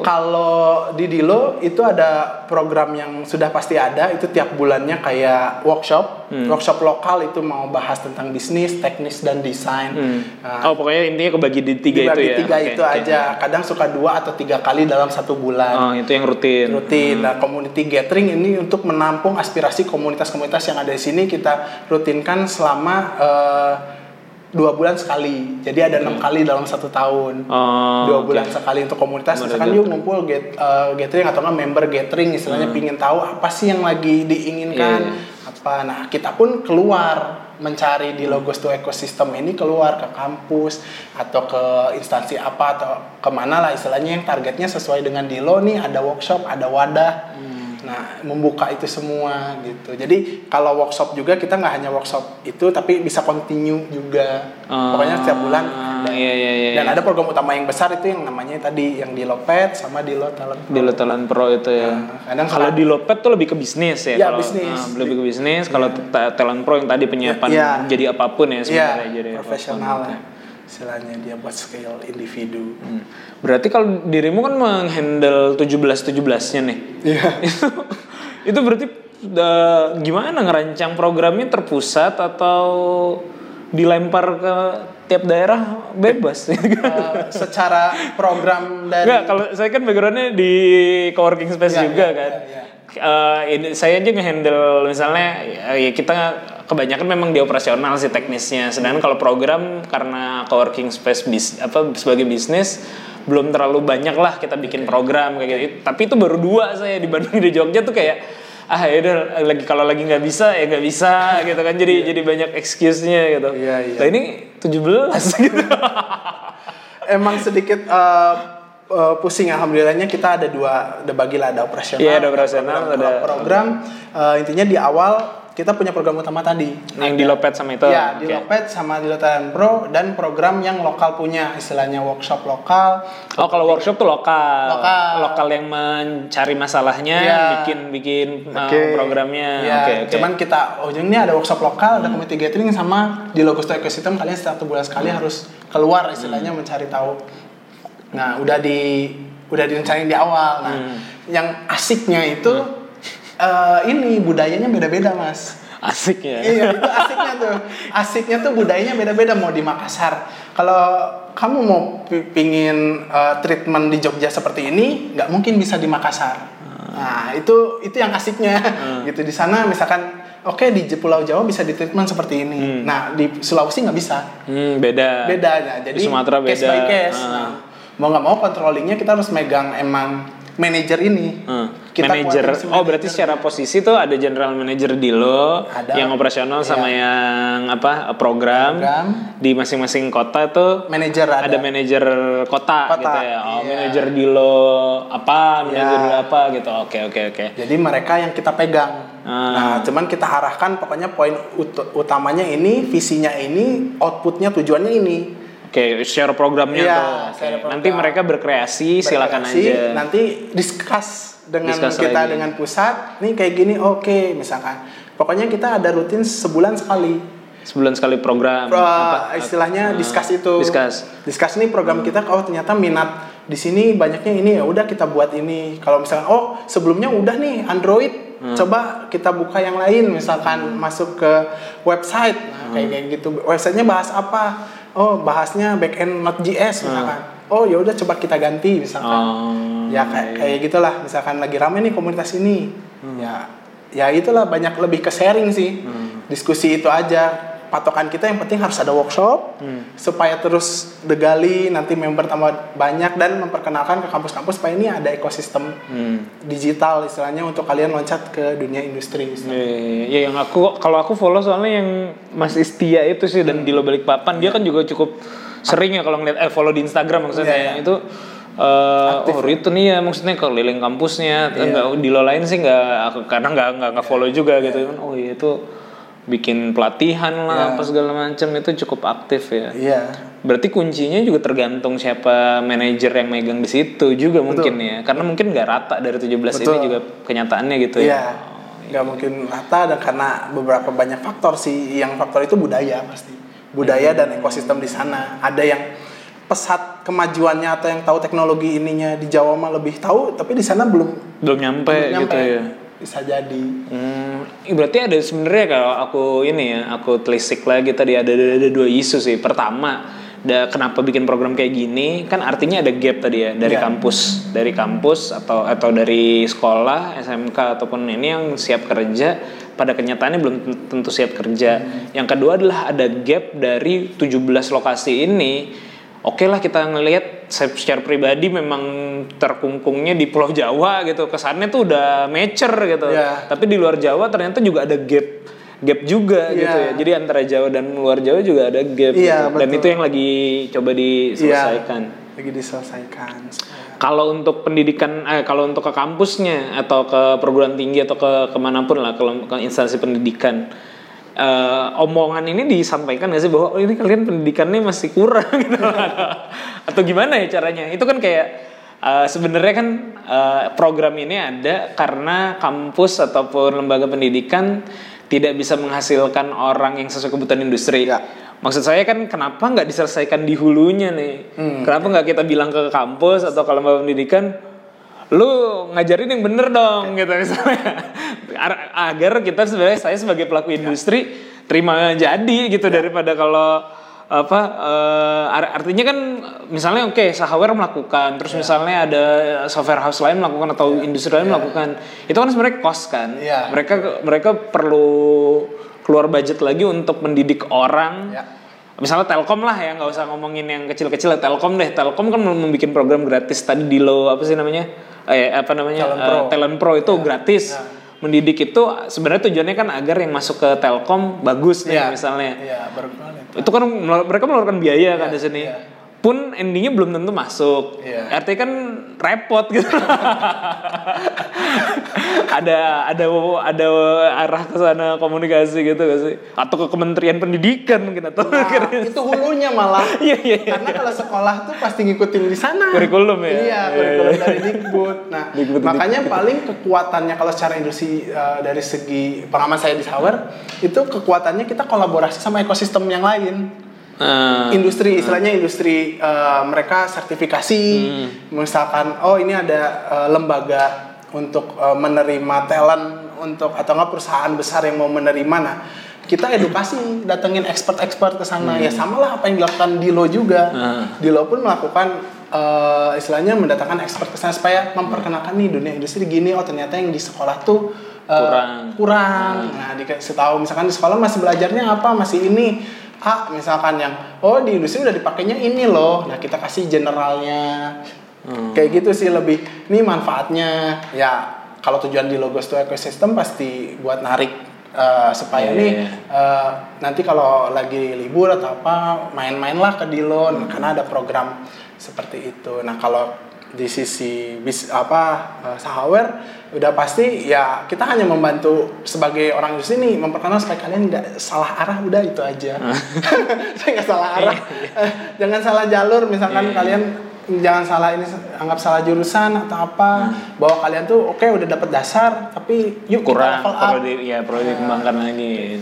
Kalau di Dilo itu ada program yang sudah pasti ada itu tiap bulannya kayak workshop, Hmm. workshop lokal itu mau bahas tentang bisnis, teknis dan desain. Hmm. Nah, oh pokoknya intinya kebagi di tiga dibagi itu ya? tiga Oke, itu oke. aja. Kadang suka dua atau tiga kali dalam satu bulan. Oh itu yang rutin. Rutin. Nah, community gathering ini untuk menampung aspirasi komunitas-komunitas yang ada di sini kita rutinkan selama eh, dua bulan sekali. Jadi ada enam kali dalam satu tahun. Oh, dua bulan sekali untuk komunitas. Member Misalkan yuk ngumpul get, eh, gathering atau nggak member gathering, istilahnya pingin tahu apa sih yang lagi diinginkan. Hmm. Iya, Apa? Nah, kita pun keluar mencari di logos to ekosistem ini keluar ke kampus atau ke instansi apa atau ke mana lah istilahnya yang targetnya sesuai dengan Dilo nih ada workshop ada wadah nah membuka itu semua gitu jadi kalau workshop juga kita nggak hanya workshop itu tapi bisa continue juga Oh, pokoknya setiap bulan ada. iya, iya, iya, dan iya. ada program utama yang besar itu yang namanya tadi yang Dilo Pet sama Dilo Talent Pro. Dilo Talent Pro itu ya. Nah, kadang kalau di Lopet tuh lebih ke bisnis ya. Ya, kalau, bisnis. ah, lebih ke bisnis. Kalau ta- Talent Pro yang tadi penyiapan Ya. jadi apa pun ya Iya, sebenarnya jadi profesional apa pun. Istilahnya dia buat scale individu Hmm. Berarti kalau dirimu kan menghandle 17 17-nya nih. Iya. itu itu berarti eh, gimana ngerancang programnya terpusat atau dilempar ke tiap daerah bebas? Eh, secara program dari Enggak, kalau saya kan backgroundnya di coworking space Iya, juga iya, kan. iya, iya. Eh, ini saya aja ngehandle misalnya ya kita kebanyakan memang di operasional sih teknisnya. Sedangkan kalau program karena coworking space bis, apa sebagai bisnis belum terlalu banyak lah kita bikin program kayak gitu. Tapi itu baru dua saya di Bandung di Jogja tuh kayak ah ya udah lagi kalau lagi nggak bisa ya nggak bisa gitu kan jadi jadi banyak excuse-nya gitu. Iya, iya. Nah ini 17 gitu. emang sedikit eh, eh, pusing alhamdulillahnya kita ada dua ada bagilah ada operasional Iya, ada operasional, program, ada- program eh, intinya di awal kita punya program utama tadi yang di Lopet sama itu. ya di Oke. Lopet sama di Lotaran Pro dan program yang lokal punya istilahnya workshop lokal Oh kalau workshop tuh lokal, Lokal. yang mencari masalahnya, Iya. bikin bikin uh, Oke. programnya. Ya, Oke oke. cuman kita oh ini ada workshop lokal, ada community gathering sama di Logos Ecosystem kalian satu bulan sekali Hmm. harus keluar istilahnya mencari tahu. Nah, udah di udah direncanain di awal. Nah, Hmm. yang asiknya itu eh, ini budayanya beda-beda, Mas. asik ya. iya, itu asiknya tuh. Asiknya tuh budayanya beda-beda mau di Makassar. Kalau kamu mau pi- pingin eh, treatment di Jogja seperti ini, nggak mungkin bisa di Makassar. Nah, itu itu yang asiknya. Gitu di sana misalkan oke di Pulau Jawa bisa di treatment seperti ini. Nah, di Sulawesi nggak bisa. Hmm, beda. Beda nah, jadi Di Sumatera case beda. by case. Ah. Nah, mau nggak mau controllingnya kita harus megang emang manajer ini. Hmm. Kita manager. si Oh, berarti secara posisi tuh ada general manager di lo, Ada. yang operasional sama yang apa program, Program. di masing-masing kota tuh Manajer ada. ada manajer kota, Kota, gitu ya. Oh, iya. manajer di lo apa, manajer Iya. di lo apa gitu. Oke, oke, oke. Jadi mereka yang kita pegang. Ah. Nah, cuman kita arahkan pokoknya poin ut- utamanya ini, visinya ini, outputnya tujuannya ini. Oke, share programnya Iya, tuh. Share program. Nanti mereka berkreasi, silakan Berkreasi, aja. Nanti discuss dengan Discuss kita lagi. dengan pusat. Nih kayak gini, oke, misalkan. Pokoknya kita ada rutin sebulan sekali. Sebulan sekali program. Pro- apa? istilahnya Ah, discuss itu. Discuss. Discuss nih program kita oh ternyata minat di sini banyaknya ini ya udah kita buat ini. Kalau misalkan oh sebelumnya udah nih Android Hmm. coba kita buka yang lain misalkan masuk ke website nah, kayak Hmm. kayak gitu websitenya bahas apa oh bahasnya backend Node.js misalkan. Oh ya udah coba kita ganti misalkan. Hmm. Oh, ya kayak kayak gitulah. Misalkan lagi rame nih komunitas ini. Ya ya itulah banyak lebih ke sharing sih. Diskusi itu aja patokan kita yang penting harus ada workshop supaya terus degali nanti member tambah banyak dan memperkenalkan ke kampus-kampus supaya ini ada ekosistem Hmm. digital istilahnya untuk kalian loncat ke dunia industri Iya, ya yang aku kalau aku follow soalnya yang Mas Istia itu sih dan di lo balik papan dia kan juga cukup sering ya kalau ngeliat eh follow di Instagram maksudnya. Iya, iya. itu eh oh itu nih ya maksudnya keliling kampusnya. Iya. enggak di lo lain sih nggak aku karena nggak nggak nggak follow juga gitu. Kan oh iya itu bikin pelatihan lah Iya. apa segala macam itu cukup aktif ya. Iya. Berarti kuncinya juga tergantung siapa manajer yang megang di situ juga mungkin ya. Karena mungkin nggak rata dari 17 ini Betul. juga kenyataannya gitu ya. Iya. Nggak mungkin rata dan karena beberapa banyak faktor sih. Yang faktor itu budaya pasti. Budaya dan ekosistem di sana. Ada yang pesat kemajuannya atau yang tahu teknologi ininya di Jawa mah lebih tahu tapi di sana belum belum nyampe, belum nyampe. gitu ya bisa jadi Hmm, berarti ada sebenarnya kalau aku ini ya, aku telisik lagi tadi ada, ada ada dua isu sih. Pertama, da, kenapa bikin program kayak gini? Kan artinya ada gap tadi ya dari Iya. kampus, dari kampus atau atau dari sekolah, SMK ataupun ini yang siap kerja pada kenyataannya belum tentu siap kerja. Yang kedua adalah ada gap dari 17 lokasi ini. Oke lah kita ngelihat saya secara pribadi memang terkungkungnya di Pulau Jawa gitu kesannya tuh udah mature gitu Iya. tapi di luar Jawa ternyata juga ada gap gap juga Iya. gitu ya jadi antara Jawa dan luar Jawa juga ada gap Iya, gitu. dan itu yang lagi coba diselesaikan Iya, lagi diselesaikan kalau untuk pendidikan eh, kalau untuk ke kampusnya atau ke perguruan tinggi atau ke ke mana pun lah kalau ke instansi pendidikan eh, omongan ini disampaikan nggak sih bahwa oh, ini kalian pendidikannya masih kurang gitu atau gimana ya caranya itu kan kayak eh, sebenarnya kan eh, program ini ada karena kampus ataupun lembaga pendidikan tidak bisa menghasilkan orang yang sesuai kebutuhan industri Ya. Maksud saya kan kenapa nggak diselesaikan di hulunya nih? Hmm. Kenapa nggak kita bilang ke kampus atau ke lembaga pendidikan, lu ngajarin yang bener dong gitu misalnya, Ar- agar kita sebenarnya saya sebagai pelaku industri terima jadi gitu daripada kalau apa ar- artinya kan misalnya oke Sahaware melakukan terus misalnya ada software house lain melakukan atau industri lain melakukan itu kan sebenarnya cost kan. Iya. mereka mereka perlu keluar budget lagi untuk mendidik orang. Ya. misalnya Telkom lah ya nggak usah ngomongin yang kecil-kecil Telkom deh. Telkom kan mau membuat program gratis tadi di lo apa sih namanya eh apa namanya Talent Eh, Pro. Talent Pro itu gratis Ya. mendidik itu sebenarnya tujuannya kan agar yang masuk ke Telkom bagus nih Iya. misalnya iya berkualitas itu kan mereka mengeluarkan biaya kan di sini iya. Pun endingnya belum tentu masuk. Iya. artinya kan repot gitu. Ada ada ada arah ke sana komunikasi gitu gak sih? Atau ke Kementerian Pendidikan mungkin atau Nah, itu hulunya malah. Iya, iya, iya. karena kalau sekolah tuh pasti ngikutin di sana. Kurikulum ya? iya Iya, kurikulum iya. dari Dikbud. Nah Dikbud, makanya paling kekuatannya kalau secara industri uh, dari segi pengalaman saya di Sawer itu kekuatannya kita kolaborasi sama ekosistem yang lain Nah, industri istilahnya industri uh, mereka sertifikasi Hmm. misalkan oh ini ada uh, lembaga untuk uh, menerima talent untuk atau enggak perusahaan besar yang mau menerima nah kita edukasi datengin expert-expert ke sana ya samalah apa yang dilakukan Dilo juga Hmm. Dilo pun melakukan uh, istilahnya mendatangkan expert ke sana supaya memperkenalkan nih dunia industri gini oh ternyata yang di sekolah tuh uh, Kurang. kurang. Nah, dikasih tahu misalkan di sekolah masih belajarnya apa, masih ini. A misalkan yang oh di industri udah dipakainya ini loh. Nah, kita kasih generalnya. Kayak gitu sih lebih. Ini manfaatnya ya kalau tujuan di Logos itu ekosistem pasti buat narik eh, supaya Iya, nih iya. eh, nanti kalau lagi libur atau apa main-mainlah ke Dilo Hmm. karena ada program seperti itu. Nah kalau di sisi bis apa eh, Sahawer udah pasti ya kita hanya membantu sebagai orang di sini memperkenalkan supaya kalian nggak salah arah udah itu aja. Saya nggak salah arah. Eh, Jangan salah jalur misalkan Iya, iya. kalian jangan salah ini anggap salah jurusan atau apa bahwa kalian tuh oke udah dapat dasar tapi yuk kurang perlu di ya perlu dikembangkan lagi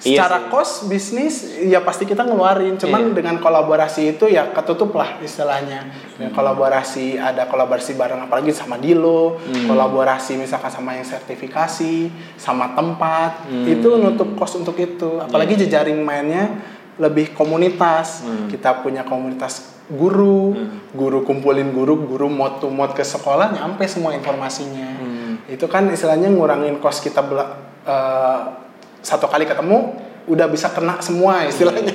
Iya secara sih. cost bisnis ya pasti kita ngeluarin cuman Iya. dengan kolaborasi itu ya ketutup lah istilahnya Ya, kolaborasi ada kolaborasi bareng apalagi sama Dilo Hmm. kolaborasi misalkan sama yang sertifikasi sama tempat Hmm. itu nutup cost untuk itu apalagi Iya. jejaring mainnya lebih komunitas Hmm. kita punya komunitas guru guru kumpulin guru guru mod to mod ke sekolah nyampe semua informasinya Hmm. itu kan istilahnya ngurangin cost kita bela- eh, satu kali ketemu udah bisa kena semua istilahnya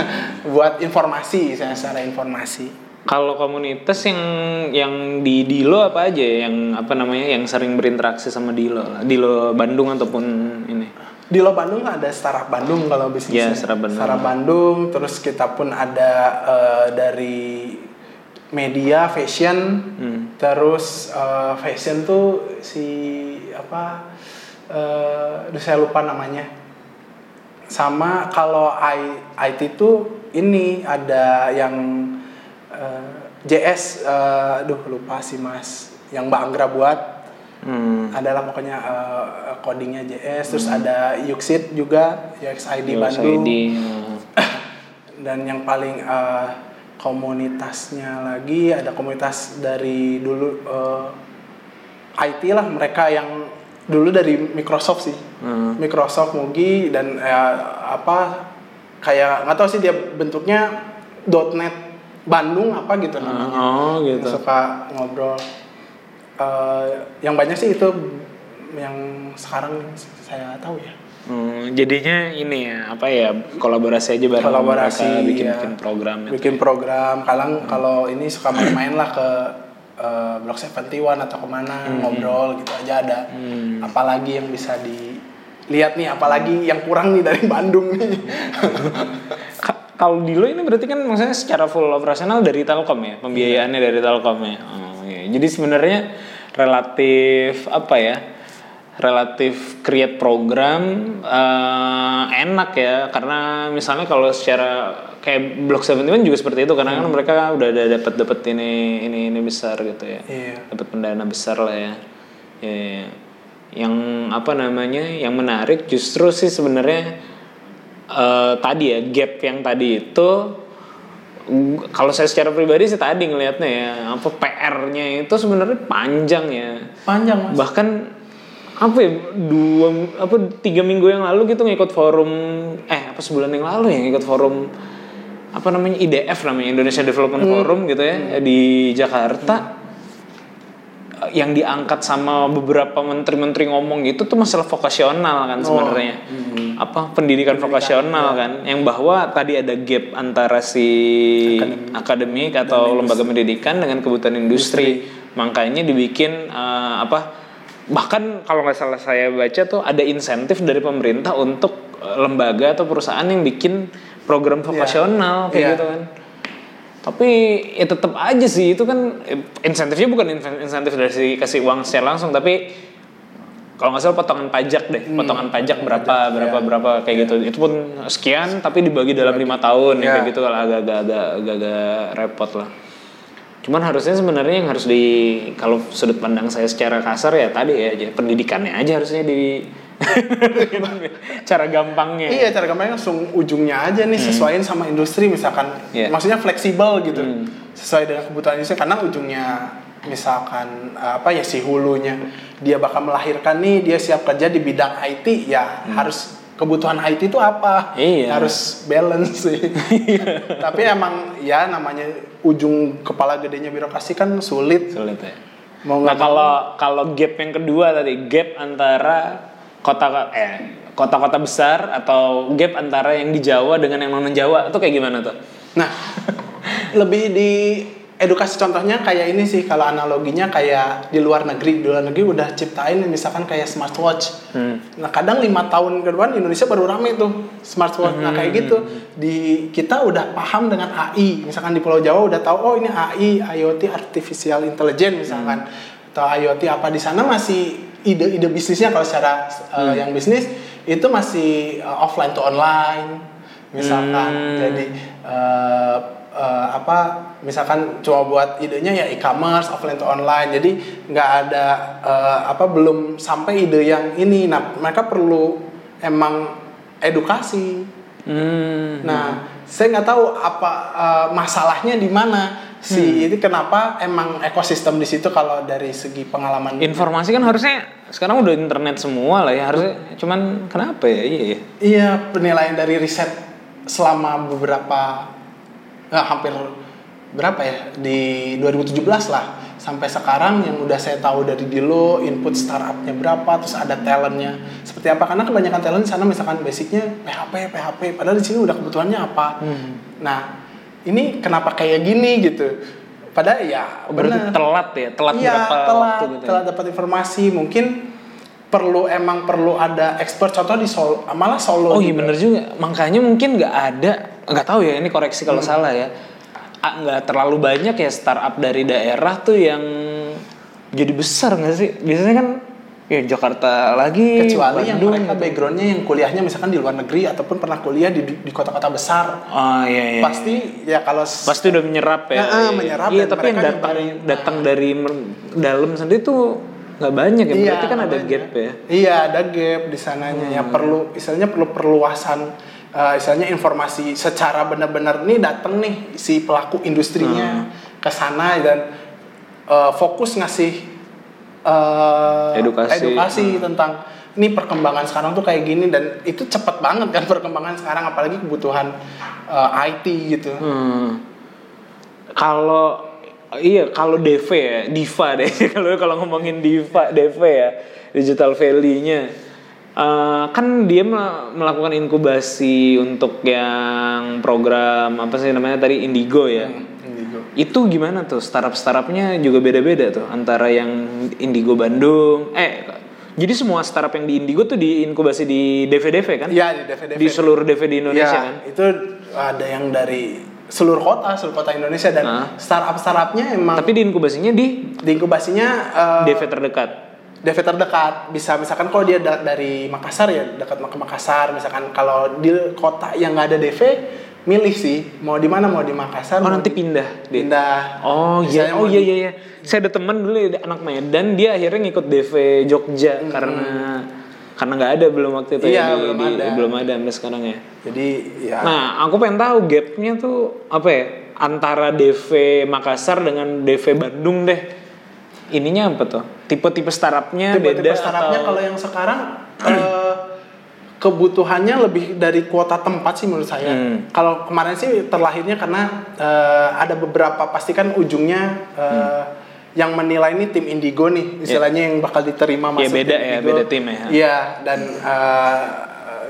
buat informasi saya secara informasi Kalau komunitas yang yang di Dilo apa aja ya? yang apa namanya yang sering berinteraksi sama Dilo? Dilo Bandung ataupun ini di Lo Bandung ada startup Bandung kalau bisnisnya Startup Bandung. Startup Bandung terus kita pun ada eh, dari media fashion Hmm. terus eh, fashion tuh si apa aduh, saya lupa namanya. Sama kalau I, IT tuh ini ada yang eh, JS eh, aduh lupa sih mas. Yang Mbak Anggra buat. Hmm. adalah pokoknya eh, codingnya JS terus ada Yuxit juga UXID Bandung. USAID, eh, dan yang paling eh, komunitasnya lagi ada komunitas dari dulu eh, IT lah mereka yang dulu dari Microsoft sih. Hmm. Microsoft Mugi dan eh, apa kayak nggak tahu sih dia bentuknya .net Bandung apa gitu namanya. oh yang gitu suka ngobrol. Eh, yang banyak sih itu yang sekarang saya tahu ya. Hmm, jadinya ini ya apa ya kolaborasi aja bareng Kolaborasi, mereka bikin iya. bikin program bikin program. Kadang kalau ini suka main-main lah ke eh, Blok 71 atau ke mana ngobrol gitu aja ada Hmm. apalagi yang bisa dilihat nih apalagi yang kurang nih dari Bandung nih Ka- Kalau Dilo ini berarti kan maksudnya secara full operasional dari Telkom ya, pembiayaannya dari Telkom ya. Oh, iya. Jadi sebenarnya relatif apa ya? Relatif create program eh, enak ya karena misalnya kalau secara kayak Block 71 juga seperti itu karena kan mereka udah ada dapat dapat ini ini ini besar gitu ya. Iya. Dapat pendana besar lah ya. Ya, ya. Yang apa namanya? Yang menarik justru sih sebenarnya eh, tadi ya gap yang tadi itu kalau saya secara pribadi sih tadi ngelihatnya ya apa PR-nya itu sebenarnya panjang ya panjang mas bahkan apa ya dua apa tiga minggu yang lalu gitu ngikut forum eh apa sebulan yang lalu ya ngikut forum apa namanya IDF namanya Indonesia Development Forum gitu ya di Jakarta. Eh, yang diangkat sama beberapa menteri-menteri ngomong gitu tuh masalah vokasional kan sebenarnya. Apa pendidikan vokasional kan yang bahwa tadi ada gap antara si akademik. atau lembaga pendidikan dengan kebutuhan industri, makanya dibikin eh, apa bahkan kalau nggak salah saya baca tuh ada insentif dari pemerintah untuk eh, lembaga atau perusahaan yang bikin program vokasional kayak Iya. gitu kan. Tapi ya tetap aja sih itu kan eh, insentifnya bukan insentif dari si kasih uang secara langsung tapi kalau nggak salah potongan pajak deh potongan pajak berapa berapa berapa kayak gitu. Itu pun sekian tapi dibagi dalam lima tahun ya Ya. kayak gitu kalau agak-agak agak agak repot lah. Cuman harusnya sebenarnya yang harus di kalau sudut pandang saya secara kasar ya tadi ya pendidikannya aja harusnya di cara gampangnya Iya cara gampangnya langsung ujungnya aja nih sesuaiin sama industri misalkan Hmm. Iya. maksudnya fleksibel gitu Hmm. sesuai dengan kebutuhan industri karena ujungnya misalkan apa ya si hulunya dia bakal melahirkan nih dia siap kerja di bidang IT ya harus kebutuhan IT itu apa Hmm. Iya. harus balance sih tapi emang ya namanya ujung kepala gedenya birokrasi kan sulit sulit ya mau Nah kalau kalau gap yang kedua tadi gap antara kota eh kota-kota besar atau gap antara yang di Jawa dengan yang non Jawa. Itu kayak gimana tuh? Nah, lebih di edukasi contohnya kayak ini sih kalau analoginya kayak di luar negeri. Di luar negeri udah ciptain misalkan kayak smartwatch. Hmm. nah kadang lima tahun ke depan Indonesia baru rame tuh smartwatch. Nah kayak gitu. Di kita udah paham dengan AI misalkan di Pulau Jawa udah tahu oh ini AI IoT artificial intelligence misalkan. Atau IoT apa di sana masih ide-ide bisnisnya kalau secara uh, yang bisnis itu masih uh, offline to online. Misalkan Hmm. jadi uh, uh, apa misalkan cuma buat idenya ya e-commerce offline to online. Jadi nggak ada uh, apa belum sampai ide yang ini. Nah mereka perlu emang edukasi. Hmm. nah saya nggak tahu apa uh, masalahnya di mana si ini kenapa emang ekosistem di situ kalau dari segi pengalaman Informasi kan harusnya sekarang udah internet semua lah ya harusnya. Cuman kenapa ya? Iya ya. Iya, penilaian dari riset selama beberapa nggak hampir berapa ya di 2017 lah sampai sekarang yang udah saya tahu dari Dilo input startupnya berapa terus ada talentnya seperti apa karena kebanyakan talent di sana misalkan basicnya PHP PHP padahal di sini udah kebutuhannya apa nah ini kenapa kayak gini gitu padahal ya Oh, Berarti benar. telat ya, telat iya, berapa telat, waktu gitu. ya? telat dapat informasi mungkin perlu emang perlu ada expert contoh di Solo malah Solo Oh iya juga. bener juga. Makanya mungkin nggak ada, nggak tahu ya ini koreksi kalau Hmm. salah ya. Nggak terlalu banyak ya startup dari daerah tuh yang jadi besar nggak sih? Biasanya kan ya Jakarta lagi, kecuali yang Bandung mereka gitu. backgroundnya yang kuliahnya misalkan di luar negeri ataupun pernah kuliah di di kota-kota besar Oh iya iya. pasti ya kalau pasti udah menyerap ya. Ya, ah, menyerap Iya tapi yang datang nyebarin. datang dari dalam sendiri tuh nggak banyak ya. Berarti kan ada gap ya. iya ada gap di sananya ya perlu istilahnya perlu perluasan eh, istilahnya informasi secara benar-benar nih datang nih si pelaku industrinya ke sana dan eh, fokus ngasih eh, Edukasi. edukasi tentang ini perkembangan sekarang tuh kayak gini dan itu cepet banget kan perkembangan sekarang apalagi kebutuhan eh, IT gitu Hmm. Kalau iya kalau DV ya, Diva deh. kalau kalau ngomongin Diva, DV ya, digital value-nya. Eh, kan dia mel- melakukan inkubasi untuk yang program apa sih namanya tadi Indigo ya. Indigo. Itu gimana tuh startup startupnya juga beda-beda tuh antara yang Indigo Bandung. Eh, jadi semua startup yang di Indigo tuh diinkubasi di DVDV kan? Iya di DVD. Di seluruh DV di Indonesia Iya, kan? itu ada yang dari seluruh kota, seluruh kota Indonesia dan Ah. startup startupnya emang Tapi diinkubasinya di di inkubasinya eh, DV terdekat. DV terdekat bisa misalkan kalau dia da- dari Makassar ya dekat ke Makassar misalkan kalau di kota yang nggak ada DV milih sih mau di mana mau di Makassar Oh mau nanti pindah. Di- pindah Oh iya, oh iya iya iya. Saya ada teman dulu ya, anak Medan, dia akhirnya ngikut DV Jogja karena karena nggak ada belum waktu itu Iya, ya belum di- ada. belum ada sampai sekarang ya. jadi ya Nah, aku pengen tahu gapnya tuh apa ya antara DV Makassar dengan DV Bandung deh. Ininya apa tuh? Tipe-tipe startupnya tipe-tipe beda startupnya atau? kalau yang sekarang eh, kebutuhannya lebih dari kuota tempat sih menurut saya. Hmm. Kalau kemarin sih terlahirnya karena eh, ada beberapa pasti kan ujungnya eh, Hmm. yang menilai ini tim Indigo nih istilahnya yang bakal diterima Ya, masuk beda tim ya, Indigo. beda tim ya. Iya dan eh,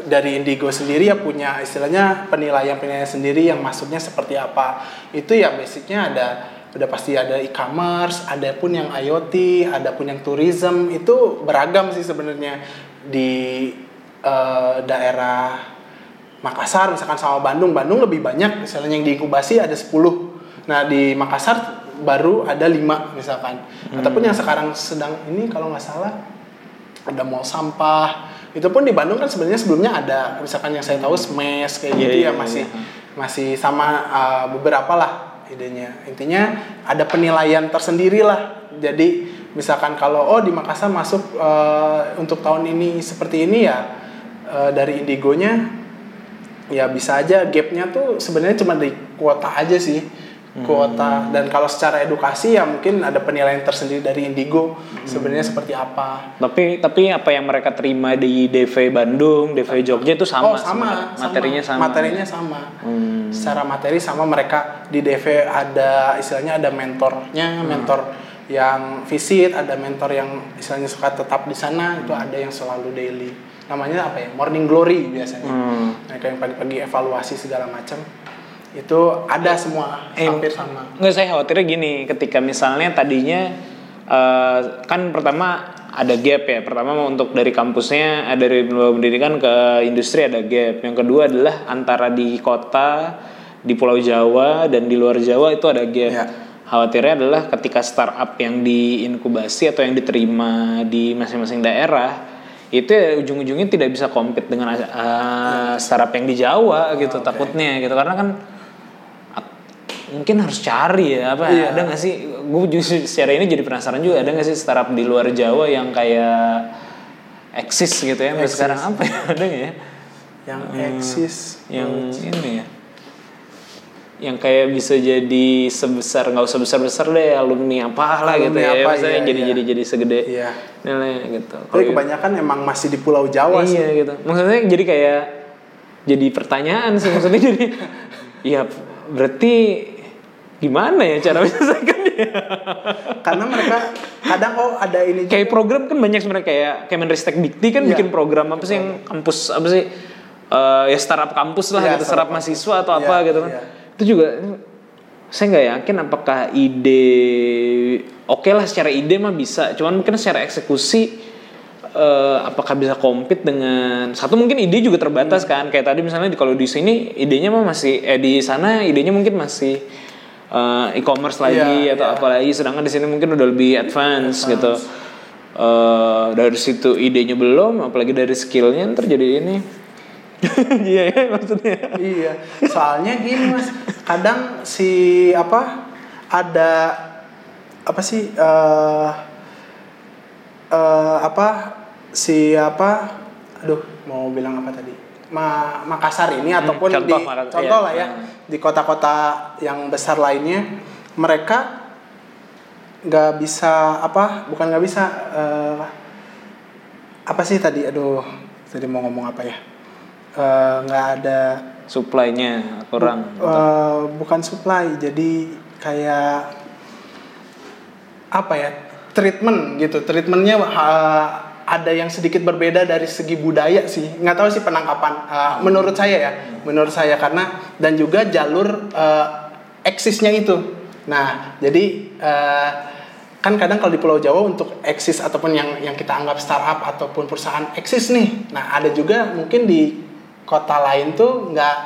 dari Indigo sendiri ya punya istilahnya penilaian penilaian sendiri yang masuknya seperti apa. Itu ya basicnya ada udah pasti ada e-commerce, ada pun yang IoT, ada pun yang tourism itu beragam sih sebenarnya di eh, daerah Makassar misalkan sama Bandung, Bandung lebih banyak misalnya yang diinkubasi ada 10. Nah, di Makassar baru ada 5 misalkan. Ataupun yang sekarang sedang ini kalau nggak salah ada mall sampah. Itu pun di Bandung kan sebenarnya sebelumnya ada misalkan yang saya tahu smash kayak Iya, gitu iya, ya masih iya. masih sama uh, beberapa lah idenya. Intinya ada penilaian tersendiri lah. Jadi misalkan kalau oh di Makassar masuk uh, untuk tahun ini seperti ini ya uh, dari Indigonya ya bisa aja gapnya tuh sebenarnya cuma di kuota aja sih kuota dan kalau secara edukasi ya mungkin ada penilaian tersendiri dari Indigo sebenarnya seperti apa Tapi tapi apa yang mereka terima di DV Bandung, DV Jogja itu sama oh sama, sebenarnya? materinya sama. materinya sama Hmm. secara materi sama mereka di DV ada istilahnya ada mentornya Hmm. mentor yang visit ada mentor yang istilahnya suka tetap di sana itu ada yang selalu daily namanya apa ya morning glory biasanya Hmm. mereka yang pagi-pagi evaluasi segala macam itu ada semua Eh, hampir sama Nggak saya khawatirnya gini, ketika misalnya tadinya eh, kan pertama ada gap ya. Pertama untuk dari kampusnya, eh, dari pendidikan ke industri ada gap. Yang kedua adalah antara di kota, di Pulau Jawa dan di luar Jawa itu ada gap. Ya. Khawatirnya adalah ketika startup yang diinkubasi atau yang diterima di masing-masing daerah itu ya ujung-ujungnya tidak bisa compete dengan eh, startup yang di Jawa gitu takutnya gitu karena kan mungkin harus cari ya apa Iya. ada nggak sih gue justru secara ini jadi penasaran juga ada nggak sih startup di luar Jawa yang kayak eksis gitu ya sampai Eksis. sekarang apa ya ada nggak ya yang eksis yang ini ya yang kayak bisa jadi sebesar nggak usah besar besar deh alumni apalah gitu Alumni ya apa, misalnya iya, jadi iya. jadi jadi segede Iya. nilainya gitu tapi Kalau- kebanyakan emang masih di Pulau Jawa sih iya gitu maksudnya jadi kayak jadi pertanyaan sih maksudnya jadi ya berarti gimana ya cara menyelesaikannya? Karena mereka kadang oh ada ini juga. kayak program kan banyak sebenarnya kayak Kemenristek Dikti kan Iya. bikin program apa sih yang kampus apa sih Eh, ya startup kampus lah Iya, gitu startup startup mahasiswa atau Iya, apa gitu kan. iya. itu juga saya nggak yakin apakah ide oke lah secara ide mah bisa. Cuman mungkin secara eksekusi eh, apakah bisa compete dengan satu mungkin ide juga terbatas kan. Kayak tadi misalnya kalau di sini idenya mah masih eh di sana idenya mungkin masih eh, e-commerce lagi Iya, atau iya. apa lagi. Sedangkan di sini mungkin udah lebih advance, gitu. Eh, dari situ idenya belum apalagi dari skillnya ntar jadi ini. Iya ya maksudnya. Iya, soalnya gini mas, kadang si apa ada apa sih eh eh, apa si apa, aduh mau bilang apa tadi? Ma Makassar ini ataupun Hmm, contoh di Makassar, contoh iya. lah ya di kota-kota yang besar lainnya mereka nggak bisa apa bukan nggak bisa eh, apa sih tadi aduh tadi mau ngomong apa ya Eh, nggak ada supply-nya kurang Eh, bukan supply jadi kayak apa ya treatment gitu treatmentnya eh, ada yang sedikit berbeda dari segi budaya sih. Nggak tahu sih penangkapan. Eh, menurut saya ya. Menurut saya karena dan juga jalur eh, eksisnya itu. Nah jadi eh, kan kadang kalau di Pulau Jawa untuk eksis ataupun yang yang kita anggap startup ataupun perusahaan eksis nih. Nah ada juga mungkin di kota lain tuh nggak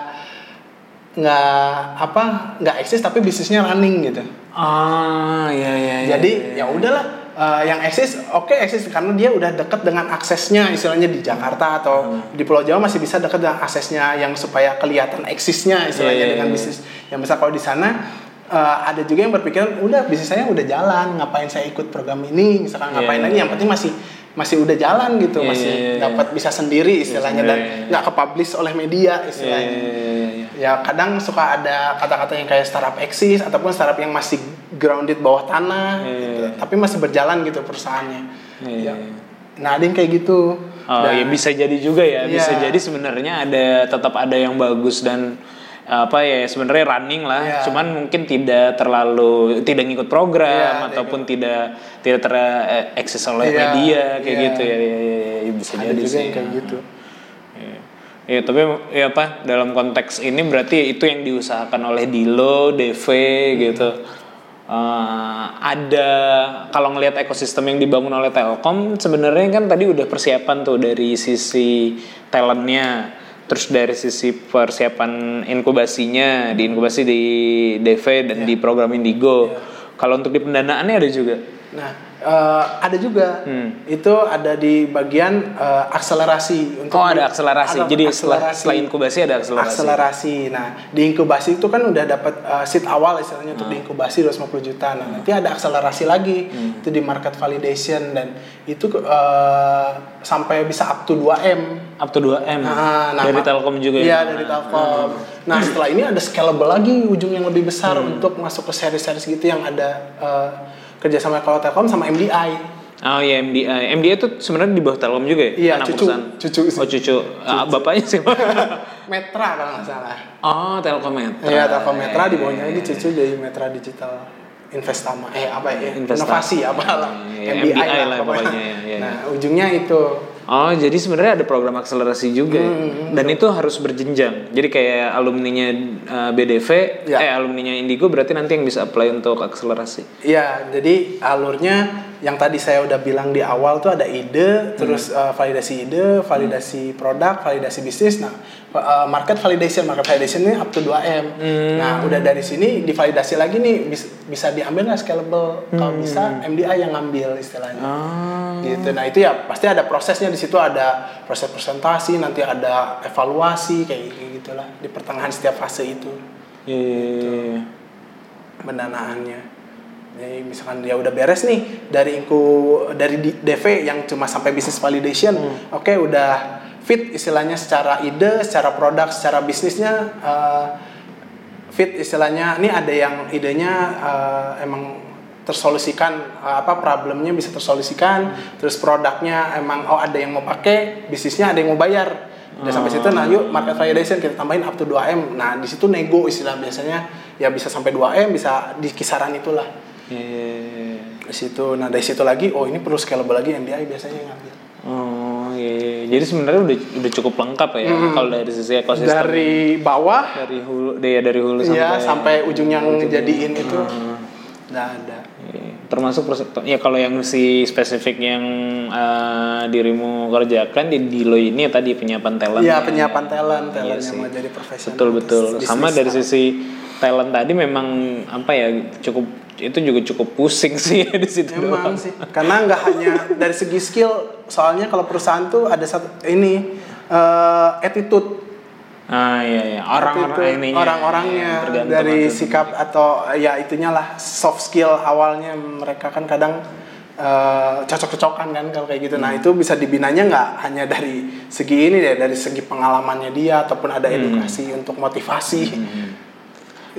nggak apa nggak eksis tapi bisnisnya running gitu. Ah iya iya iya, jadi iya. ya udahlah eh, yang eksis oke eksis karena dia udah deket dengan aksesnya istilahnya di Jakarta atau Hmm. di Pulau Jawa masih bisa deket dengan aksesnya yang supaya kelihatan eksisnya istilahnya Iya, iya, dengan iya. bisnis yang besar kalau di sana eh, ada juga yang berpikiran udah bisnis saya udah jalan ngapain saya ikut program ini misalkan Iya, ngapain iya, lagi yang penting masih masih udah jalan gitu Iya, masih dapat bisa sendiri istilahnya dan sendiri, iya. nggak kepublish oleh media istilahnya iya. ya kadang suka ada kata-kata yang kayak startup eksis ataupun startup yang masih grounded bawah tanah Iya, gitu. iya. tapi masih berjalan gitu perusahaannya Iya, Ya. nah ada yang kayak gitu Oh Dan- ya bisa jadi juga ya, bisa Iya. jadi sebenarnya ada tetap ada yang bagus dan apa ya sebenarnya running lah, Iya. cuman mungkin tidak terlalu tidak ngikut program Iya, ataupun tidak tidak tereksis oleh Iya, media kayak iya. gitu ya, ya, ya, ya, bisa ada jadi juga sih. yang kayak gitu Iya. Ya, tapi ya apa dalam konteks ini berarti itu yang diusahakan oleh Dilo, DV gitu. Eh, ada kalau ngelihat ekosistem yang dibangun oleh Telkom sebenarnya kan tadi udah persiapan tuh dari sisi talentnya, terus dari sisi persiapan inkubasinya, di inkubasi di DV dan di program Indigo. Kalau untuk di pendanaannya ada juga. nah eh, ada juga Hmm. itu ada di bagian eh, akselerasi untuk Oh di- ada akselerasi. ada Jadi setelah, akselerasi. setelah inkubasi ada akselerasi. akselerasi. Nah, di inkubasi itu kan udah dapat uh, seed awal istilahnya untuk diinkubasi 250 juta. Nah, nanti ada akselerasi lagi itu di market validation dan itu uh, sampai bisa up to 2M. Up to 2M. Nah, nah, dari Telkom juga Iya, ya. dari Telkom. Nah, setelah ini ada scalable lagi ujung yang lebih besar Hmm. untuk masuk ke seri-seri gitu yang ada uh, kerjasama kalau Telkom sama MDI. Oh iya MDI. MDI itu sebenarnya di bawah Telkom juga ya? Iya, Anak cucu. perusahaan? Cucu sih. Oh cucu. Ah, bapaknya siapa? Metra kalau nggak salah. oh Telkometra. Iya, Telkometra di Iya, bawahnya iya. cucu dari Metra Digital Investama eh apa ya Investama. inovasi apa lah Iya, MDI lah pokoknya, iya, iya. nah ujungnya itu Oh, jadi sebenarnya ada program akselerasi juga ya? Hmm, Dan itu harus berjenjang. Jadi kayak alumninya uh, BDV, Ya. eh alumninya Indigo berarti nanti yang bisa apply untuk akselerasi. Iya, jadi alurnya yang tadi saya udah bilang di awal tuh ada ide, terus uh, validasi ide, validasi produk, validasi bisnis. Nah, uh, market validation, market validation ini up to 2M. Nah, udah dari sini divalidasi lagi nih bis- bisa diambil nggak scalable? Kalau bisa MDI yang ngambil istilahnya. Ah. Gitu. Nah, itu ya pasti ada prosesnya di situ ada proses presentasi, nanti ada evaluasi kayak gitulah di pertengahan setiap fase itu Iya, iya, iya. pendanaannya. Jadi misalkan dia udah beres nih dari inku dari DV yang cuma sampai business validation, oke udah fit istilahnya secara ide, secara produk, secara bisnisnya eh, fit istilahnya. Ini ada yang idenya eh, emang tersolusikan eh, apa problemnya bisa tersolusikan, terus produknya emang oh ada yang mau pakai, bisnisnya ada yang mau bayar. Udah sampai situ nah yuk market validation kita tambahin up to 2M. Nah, di situ nego istilah biasanya ya bisa sampai 2M, bisa di kisaran itulah. Iya, iya, iya. Di situ. Nah, dari situ lagi oh ini perlu scalable lagi MDI biasanya yang ngambil. Oh, iya, iya. Jadi sebenarnya udah udah cukup lengkap ya kalau dari sisi ekosistem. Dari bawah dari hulu, ya dari hulu sampai ya sampai ujung yang jadiin itu udah ada. Iya, termasuk ya kalau yang si spesifik yang eh, dirimu kerjakan di Dilo ini ya tadi penyiapan talent Iya, ya. penyiapan talent, talent Iya yang sih. mau jadi profesional. betul betul sama dari sisi talent tadi memang apa ya cukup itu juga cukup pusing sih di situ Emang doang. sih, karena nggak hanya dari segi skill, soalnya kalau perusahaan tuh ada satu ini eh, attitude, ah iya iya attitude, orang-orangnya tergantung dari attitude. sikap atau ya itunya lah soft skill awalnya mereka kan kadang eh, cocok-cocokan kan kalau kayak gitu. Nah Hmm. itu bisa dibinanya nggak hanya dari segi ini deh, dari segi pengalamannya dia ataupun ada Hmm. edukasi untuk motivasi.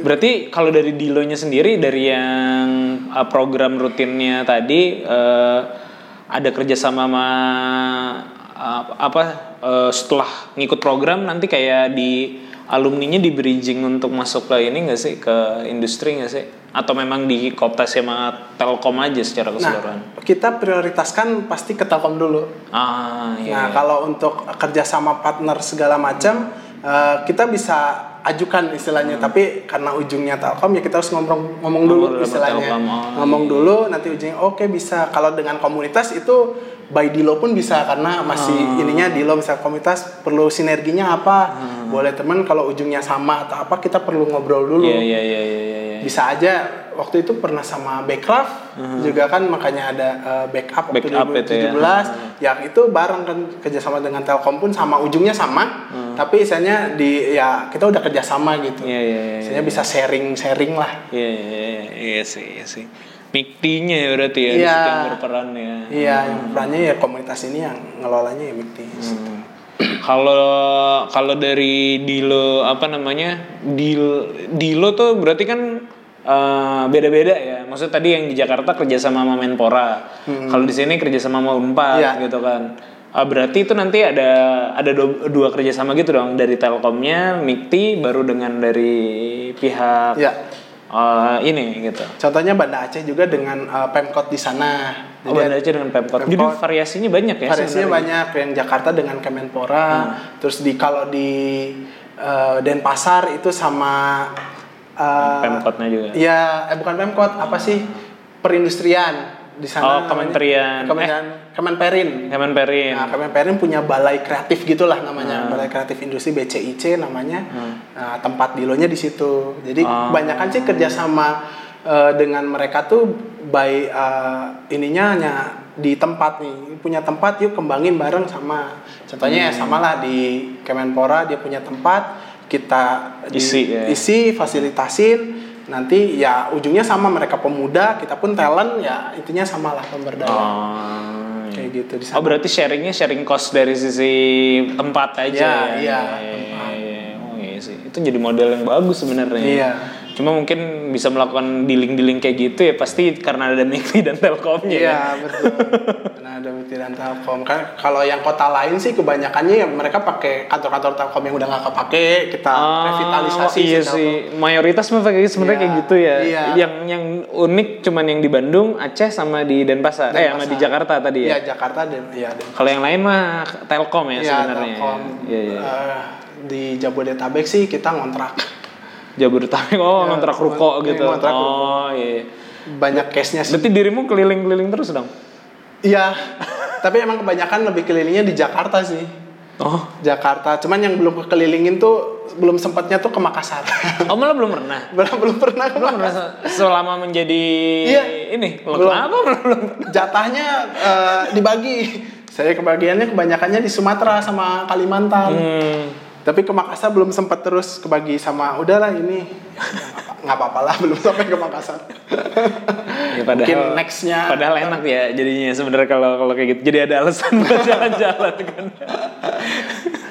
Berarti kalau dari Dilonya sendiri dari yang uh, program rutinnya tadi uh, ada kerjasama sama uh, apa uh, setelah ngikut program nanti kayak di alumninya di bridging untuk masuk ke ini enggak sih ke industri nggak sih atau memang di kooptasi sama Telkom aja secara keseluruhan? Nah kita prioritaskan pasti ke Telkom dulu. ah iya. Nah, kalau untuk kerjasama partner segala macam, eh, kita bisa ajukan istilahnya. Tapi karena ujungnya Telkom ya kita harus ngomong ngomong dulu Ngomong istilahnya. Telkom, oh, ngomong dulu, nanti ujungnya oke bisa. Kalau dengan komunitas itu by Dilo pun bisa karena masih Oh. ininya Dilo misal komunitas perlu sinerginya apa. Boleh teman kalau ujungnya sama atau apa kita perlu ngobrol dulu Iya iya iya iya iya. bisa aja waktu itu pernah sama Backcraft juga kan makanya ada uh, backup waktu Backup itu ya. 2017 yang itu bareng kan kerjasama dengan Telkom pun sama ujungnya sama tapi misalnya di ya kita udah kerjasama gitu Iya iya iya. misalnya bisa sharing sharing lah Iya iya iya, iya sih iya sih. Miktinya ya berarti ya situ yang berperan ya. iya yang perannya ya komunitas ini yang ngelolanya ya Mikti Kalau kalau dari Dilo apa namanya? Dil Dilo tuh berarti kan eh, beda-beda ya. Maksud tadi yang di Jakarta kerjasama sama Menpora. Kalau di sini kerjasama sama Unpad Iya. gitu kan. Ah, berarti itu nanti ada ada dua, dua kerjasama gitu dong dari Telkomnya, Mikti, baru dengan dari pihak ya eh, ini gitu. contohnya Banda Aceh juga dengan uh, Pemkot di sana Oh, Banda Aceh dengan Pemkot. Jadi Pemkot. variasinya banyak ya variasinya sebenarnya? banyak yang Jakarta dengan Kemenpora terus di kalau di eh, Denpasar itu sama eh, Pemkotnya juga. ya eh bukan Pemkot apa sih perindustrian di sana Oh. Kementerian. Kementerian Kemenperin Kemenperin. Nah, Kemenperin punya balai kreatif gitulah namanya, Hmm. balai kreatif industri BCIC namanya. Nah, tempat dilonya di situ. Jadi Ah. kebanyakan sih kerjasama eh, dengan mereka tuh by eh, ininya hanya di tempat nih punya tempat yuk kembangin bareng sama contohnya Hmm. ya samalah di Kemenpora dia punya tempat kita di- Isi, ya. isi fasilitasin nanti ya ujungnya sama mereka pemuda kita pun talent ya intinya samalah pemberdayaan Oh, kayak gitu di Oh berarti sharingnya sharing cost dari sisi tempat aja Iya, ya? iya, iya, iya. Oh iya sih, itu jadi model yang bagus sebenarnya. Iya. Cuma mungkin bisa melakukan dealing-dealing kayak gitu ya pasti karena ada Mikti dan Telkomnya. Iya ya. betul. Nah, ada BT dan Telkom. Kan kalau yang kota lain sih kebanyakannya ya mereka pakai kantor-kantor Telkom yang udah nggak kepake, kita revitalisasi iya si Telkom. sih. Mayoritas mah kayak sebenarnya Iya, kayak gitu ya. iya. Yang yang unik cuman yang di Bandung, Aceh sama di Denpasar. eh sama Denpasar. di Jakarta tadi ya. Iya, Jakarta dan iya Kalau yang lain mah Telkom ya Iya, sebenarnya. Telkom. Iya iya. Eh, di Jabodetabek sih kita ngontrak. Jabodetabek oh Iya, ngontrak ruko gitu. ngontrak oh iya. Banyak case-nya sih. Berarti dirimu keliling-keliling terus dong? Iya. Tapi emang kebanyakan lebih kelilingnya di Jakarta sih. Oh. Jakarta. Cuman yang belum kekelilingin tuh belum sempatnya tuh ke Makassar. Oh malah belum pernah. belum belum pernah ke Belum pernah se- selama menjadi Iya. ini. Belum. kenapa belum? Jatahnya eh, dibagi. Saya kebagiannya kebanyakannya di Sumatera sama Kalimantan. Hmm. Tapi ke Makassar belum sempat terus kebagi sama udahlah ini ya, nggak apa-apa lah belum sampai ke Makassar. Ya, padahal, Mungkin nextnya Padahal enak ya jadinya sebenarnya kalau kalau kayak gitu. Jadi ada alasan buat jalan-jalan kan.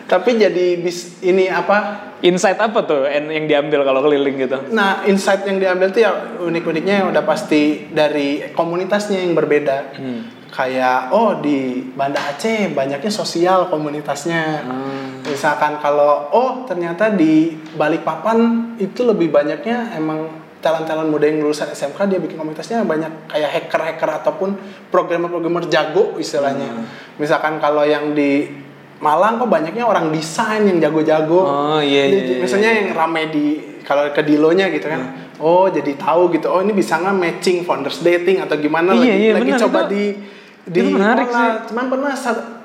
Tapi jadi bis ini apa? Insight apa tuh yang diambil kalau keliling gitu? Nah, insight yang diambil tuh ya unik-uniknya udah pasti dari komunitasnya yang berbeda. Hmm. Kayak oh di Banda Aceh banyaknya sosial komunitasnya. Hmm. Misalkan kalau oh ternyata di Balikpapan itu lebih banyaknya emang talent-talent muda yang lulusan SMK dia bikin komunitasnya banyak kayak hacker-hacker ataupun programmer-programmer jago istilahnya. Hmm. Misalkan kalau yang di Malang kok banyaknya orang desain yang jago-jago. Oh, iya, iya, iya, Misalnya yang rame di kalau ke Dilonya gitu kan. Oh, jadi tahu gitu. Oh, ini bisa nggak matching founders dating atau gimana Iya, lagi iya, lagi benar, coba itu- di di itu menarik olah. Cuman pernah sa-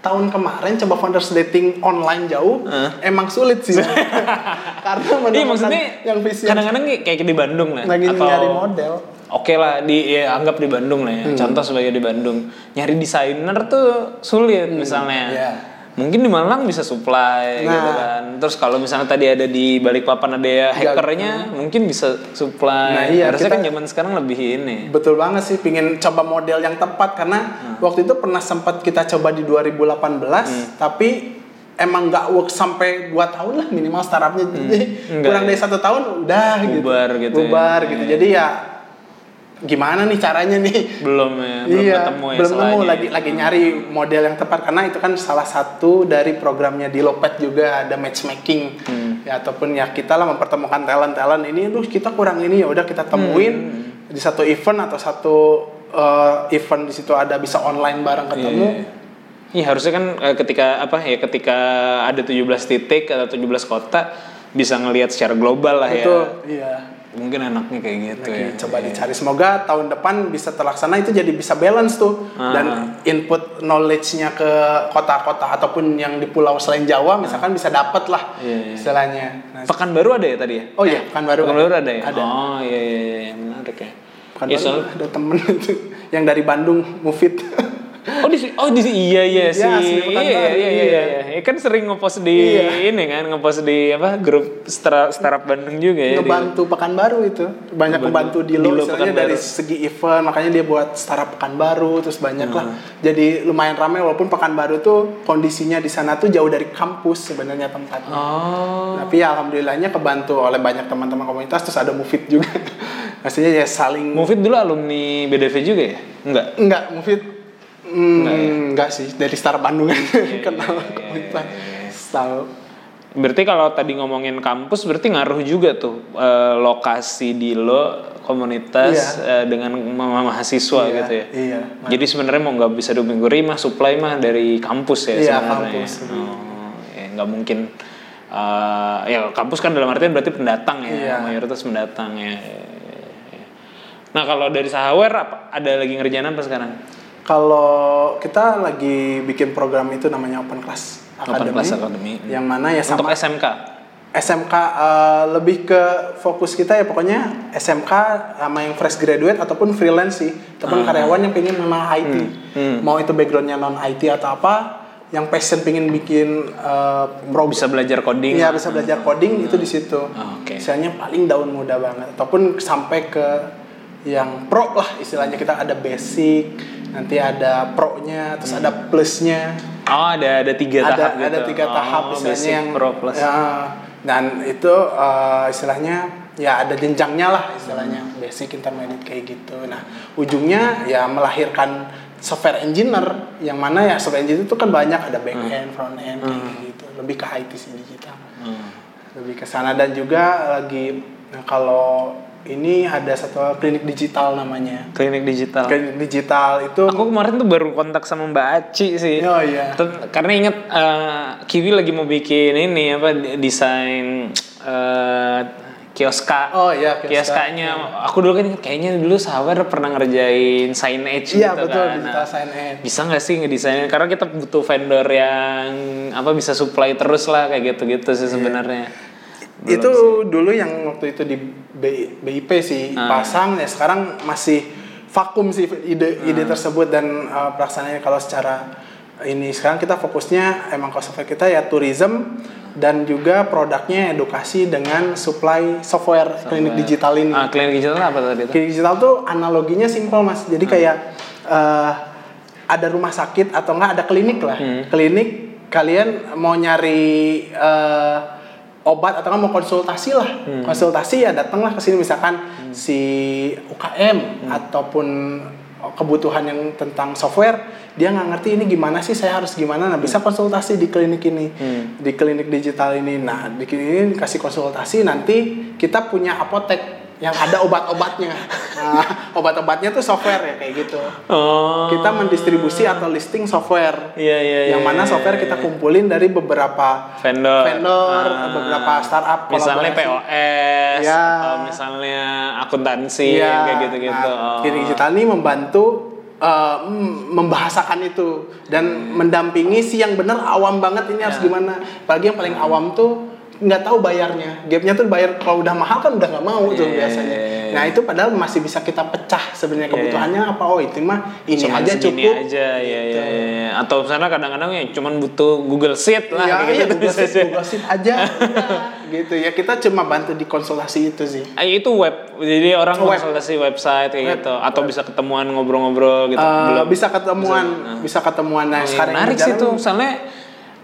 tahun kemarin coba founders dating online jauh Heeh. emang sulit sih. Karena Iya menemukan maksudnya yang visi kadang-kadang kayak di Bandung lah. lagi atau nyari model. Oke lah di ya, anggap di Bandung lah ya. Contoh sebagai di Bandung. Nyari desainer tuh sulit misalnya. iya. Mungkin di Malang bisa supply Nah. gitu kan. Terus kalau misalnya tadi ada di Balikpapan ada ya hackernya, mungkin bisa supply. Nah, iya, Harusnya kita- kan zaman sekarang lebih ini. Betul banget sih, pingin coba model yang tepat karena Hmm. waktu itu pernah sempat kita coba di 2018, tapi emang nggak work sampai 2 tahun lah minimal startupnya. Jadi Enggak kurang ya? dari satu tahun udah gitu. Bubar gitu ya. Bubar gitu. Iya. Jadi ya gimana nih caranya nih? Belum ya, belum iya, ketemu ya belum salahnya. lagi lagi nyari model yang tepat karena itu kan salah satu dari programnya di Lopet juga ada matchmaking Hmm. ya ataupun ya kita lah mempertemukan talent talent ini tuh kita kurang ini ya udah kita temuin Hmm. di satu event atau satu eh, event di situ ada bisa online bareng ketemu Iya. Iya harusnya kan eh, ketika apa ya ketika ada 17 titik atau 17 kota bisa ngelihat secara global lah betul ya. iya Mungkin enaknya kayak gitu Lagi ya. coba dicari semoga tahun depan bisa terlaksana itu jadi bisa balance tuh Ah. dan input knowledge-nya ke kota-kota ataupun yang di pulau selain Jawa misalkan bisa dapat lah Iya, iya. istilahnya Nah, Pekanbaru ada ya tadi ya? oh iya kan baru Pekanbaru ada ya? ada Oh iya iya iya menarik ya. kan Ya, baru soal- ada temen itu yang dari Bandung Mufid Oh di oh di iya iya sih. Iya iya iya iya. iya. Ya, kan sering ngepost di Iya. ini kan ngepost di apa grup startup, startup Bandung juga ya. di- ngebantu Pekanbaru itu banyak Ngebantu membantu di lo Pekanbaru. dari segi event makanya dia buat startup Pekanbaru terus banyak lah Hmm. jadi lumayan ramai walaupun Pekanbaru tuh kondisinya di sana tuh jauh dari kampus sebenarnya tempatnya Oh. Tapi ya alhamdulillahnya kebantu oleh banyak teman-teman komunitas terus ada Mufid juga. Maksudnya ya saling Mufid dulu alumni BDV juga ya? Enggak. enggak Mufid hmm, enggak sih dari Star Bandung aja kenal iya, iya, komunitas. iya, iya. Tahu. Berarti kalau tadi ngomongin kampus berarti ngaruh juga tuh eh, lokasi di lo komunitas eh, dengan ma- mahasiswa Iya, gitu ya. Iya. Jadi sebenarnya mau nggak bisa dipungkiri mah supply mah dari kampus ya Iya, sebenarnya. kampus. Oh, ya nggak mungkin eh, ya kampus kan dalam artian berarti pendatang ya, Iya. mayoritas pendatang ya. Nah kalau dari Sahawer apa, ada lagi ngerjain apa sekarang? Kalau kita lagi bikin program itu namanya Open Class Open Academy. Class Academy. Yang mana ya Untuk sama SMK. SMK eh, lebih ke fokus kita ya pokoknya SMK sama yang fresh graduate ataupun freelance sih ataupun karyawan yang pengen memang IT Ah. Hmm. mau itu backgroundnya non IT atau apa yang passion pengen bikin eh, pro Bisa belajar coding. Iya bisa belajar coding itu di situ Ah, oke. misalnya paling daun muda banget ataupun sampai ke yang pro lah istilahnya. Kita ada basic nanti ada pro-nya terus ada plusnya. Oh ada ada tiga ada tahap gitu. ada tiga tahap Oh, misalnya basic, yang pro plus. ya, dan itu eh, istilahnya ya ada jenjangnya lah istilahnya. Basic intermediate kayak gitu. Nah ujungnya ya melahirkan software engineer yang mana ya software engineer itu kan banyak. Ada back end front end kayak gitu. Lebih ke IT sih digital. Hmm. lebih ke sana. Dan juga lagi nah, kalau ini ada satu klinik digital namanya Klinik digital. klinik digital itu Aku kemarin tuh baru kontak sama Mbak Aci sih. oh iya Ter- Karena inget eh, Kiwi lagi mau bikin ini apa desain eh, kioska. oh iya kioska. Kioskanya, aku dulu kan kayaknya dulu Sawer pernah ngerjain signage iya gitu betul kan. digital Nah, sign in bisa nggak sih ngedesain? Karena kita butuh vendor yang apa bisa supply terus lah kayak gitu-gitu Iya. sih sebenarnya. itu dulu yang waktu itu di BIP sih Ah. pasang ya sekarang masih vakum sih ide Ah. ide tersebut dan uh, pelaksanaannya kalau secara ini sekarang kita fokusnya emang software kita ya tourism dan juga produknya edukasi dengan supply software, klinik digital ini. Ah, klinik digital apa tadi itu? Klinik digital tuh analoginya simpel mas. Jadi Hmm. kayak eh, ada rumah sakit atau enggak ada klinik lah. Hmm. Klinik kalian mau nyari eh, obat atau enggak mau konsultasi lah. Hmm. Konsultasi ya datanglah ke sini misalkan si UKM Hmm. ataupun kebutuhan yang tentang software dia nggak ngerti ini gimana sih saya harus gimana nah bisa konsultasi di klinik ini Hmm. di klinik digital ini nah di klinik ini kasih konsultasi nanti kita punya apotek yang ada obat-obatnya nah obat-obatnya tuh software ya kayak gitu Oh. kita mendistribusi atau listing software Iya iya iya. yang mana iya, software iya, kita iya. kumpulin dari beberapa vendor vendor, Ah. beberapa startup misalnya. POS Ya. atau misalnya akuntansi Iya, kayak gitu-gitu nah, Oh. Digital ini membantu mm, membahasakan itu dan mendampingi si yang benar awam banget ini harus Ya. gimana. Bagi yang paling awam tuh nggak tahu bayarnya. Gapnya tuh bayar kalau udah mahal kan udah nggak mau tuh Iya, biasanya. iya, iya. Nah itu padahal masih bisa kita pecah sebenarnya Iya, kebutuhannya apa. Oh itu mah ini cuman aja cukup. aja ya, Gitu. ya, ya. atau misalnya kadang-kadang ya cuman butuh Google Sheet lah Iya, kayak iya, gitu Google bisa Sheet, aja. Google Sheet aja, gitu ya. Kita cuma bantu di konsultasi itu sih. Ah, itu web jadi orang Web. konsultasi website kayak Web. gitu atau bisa ketemuan ngobrol-ngobrol gitu Eh, belum bisa ketemuan, bisa ketemuan. Nah, iya, sekarang menarik sih tuh misalnya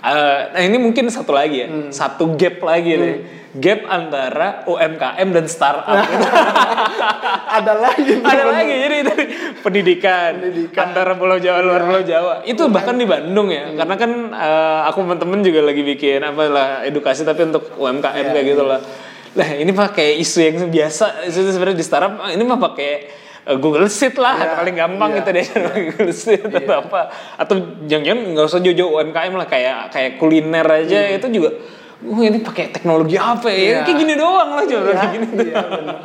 eh, nah ini mungkin satu lagi ya. Hmm. satu gap lagi nih. Gap antara UMKM dan startup. Ada lagi ada lagi jadi dari pendidikan, antara Pulau Jawa luar Pulau Jawa. Itu bahkan di Bandung ya. Karena kan eh, aku temen-temen juga lagi bikin apa lah edukasi tapi untuk UMKM kayak gitu lah. Lah ini pakai isu yang biasa itu sebenarnya di startup ini mah pakai Google Sheet lah Iya, paling gampang iya. gitu deh Google Sheet atau apa atau jangan-jangan nggak usah jauh-jauh UMKM lah kayak kayak kuliner aja itu juga Wah ini pakai teknologi apa ya? Iya. Kayak gini doang lah coba Iya, kayak gini. iya, bener.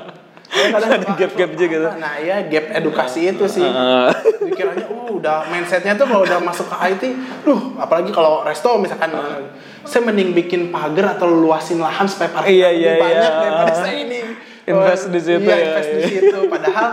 Ya, kadang Ada gap-gap juga gitu. Nah iya gap edukasi itu sih. Heeh. Dikiranya uh udah mindsetnya tuh kalau udah masuk ke IT, duh apalagi kalau resto misalkan saya mending bikin pagar atau luasin lahan supaya parkir Iya, lebih iya, banyak iya. daripada saya ini. Invest di situ Iya, ya, invest di iya. situ. Padahal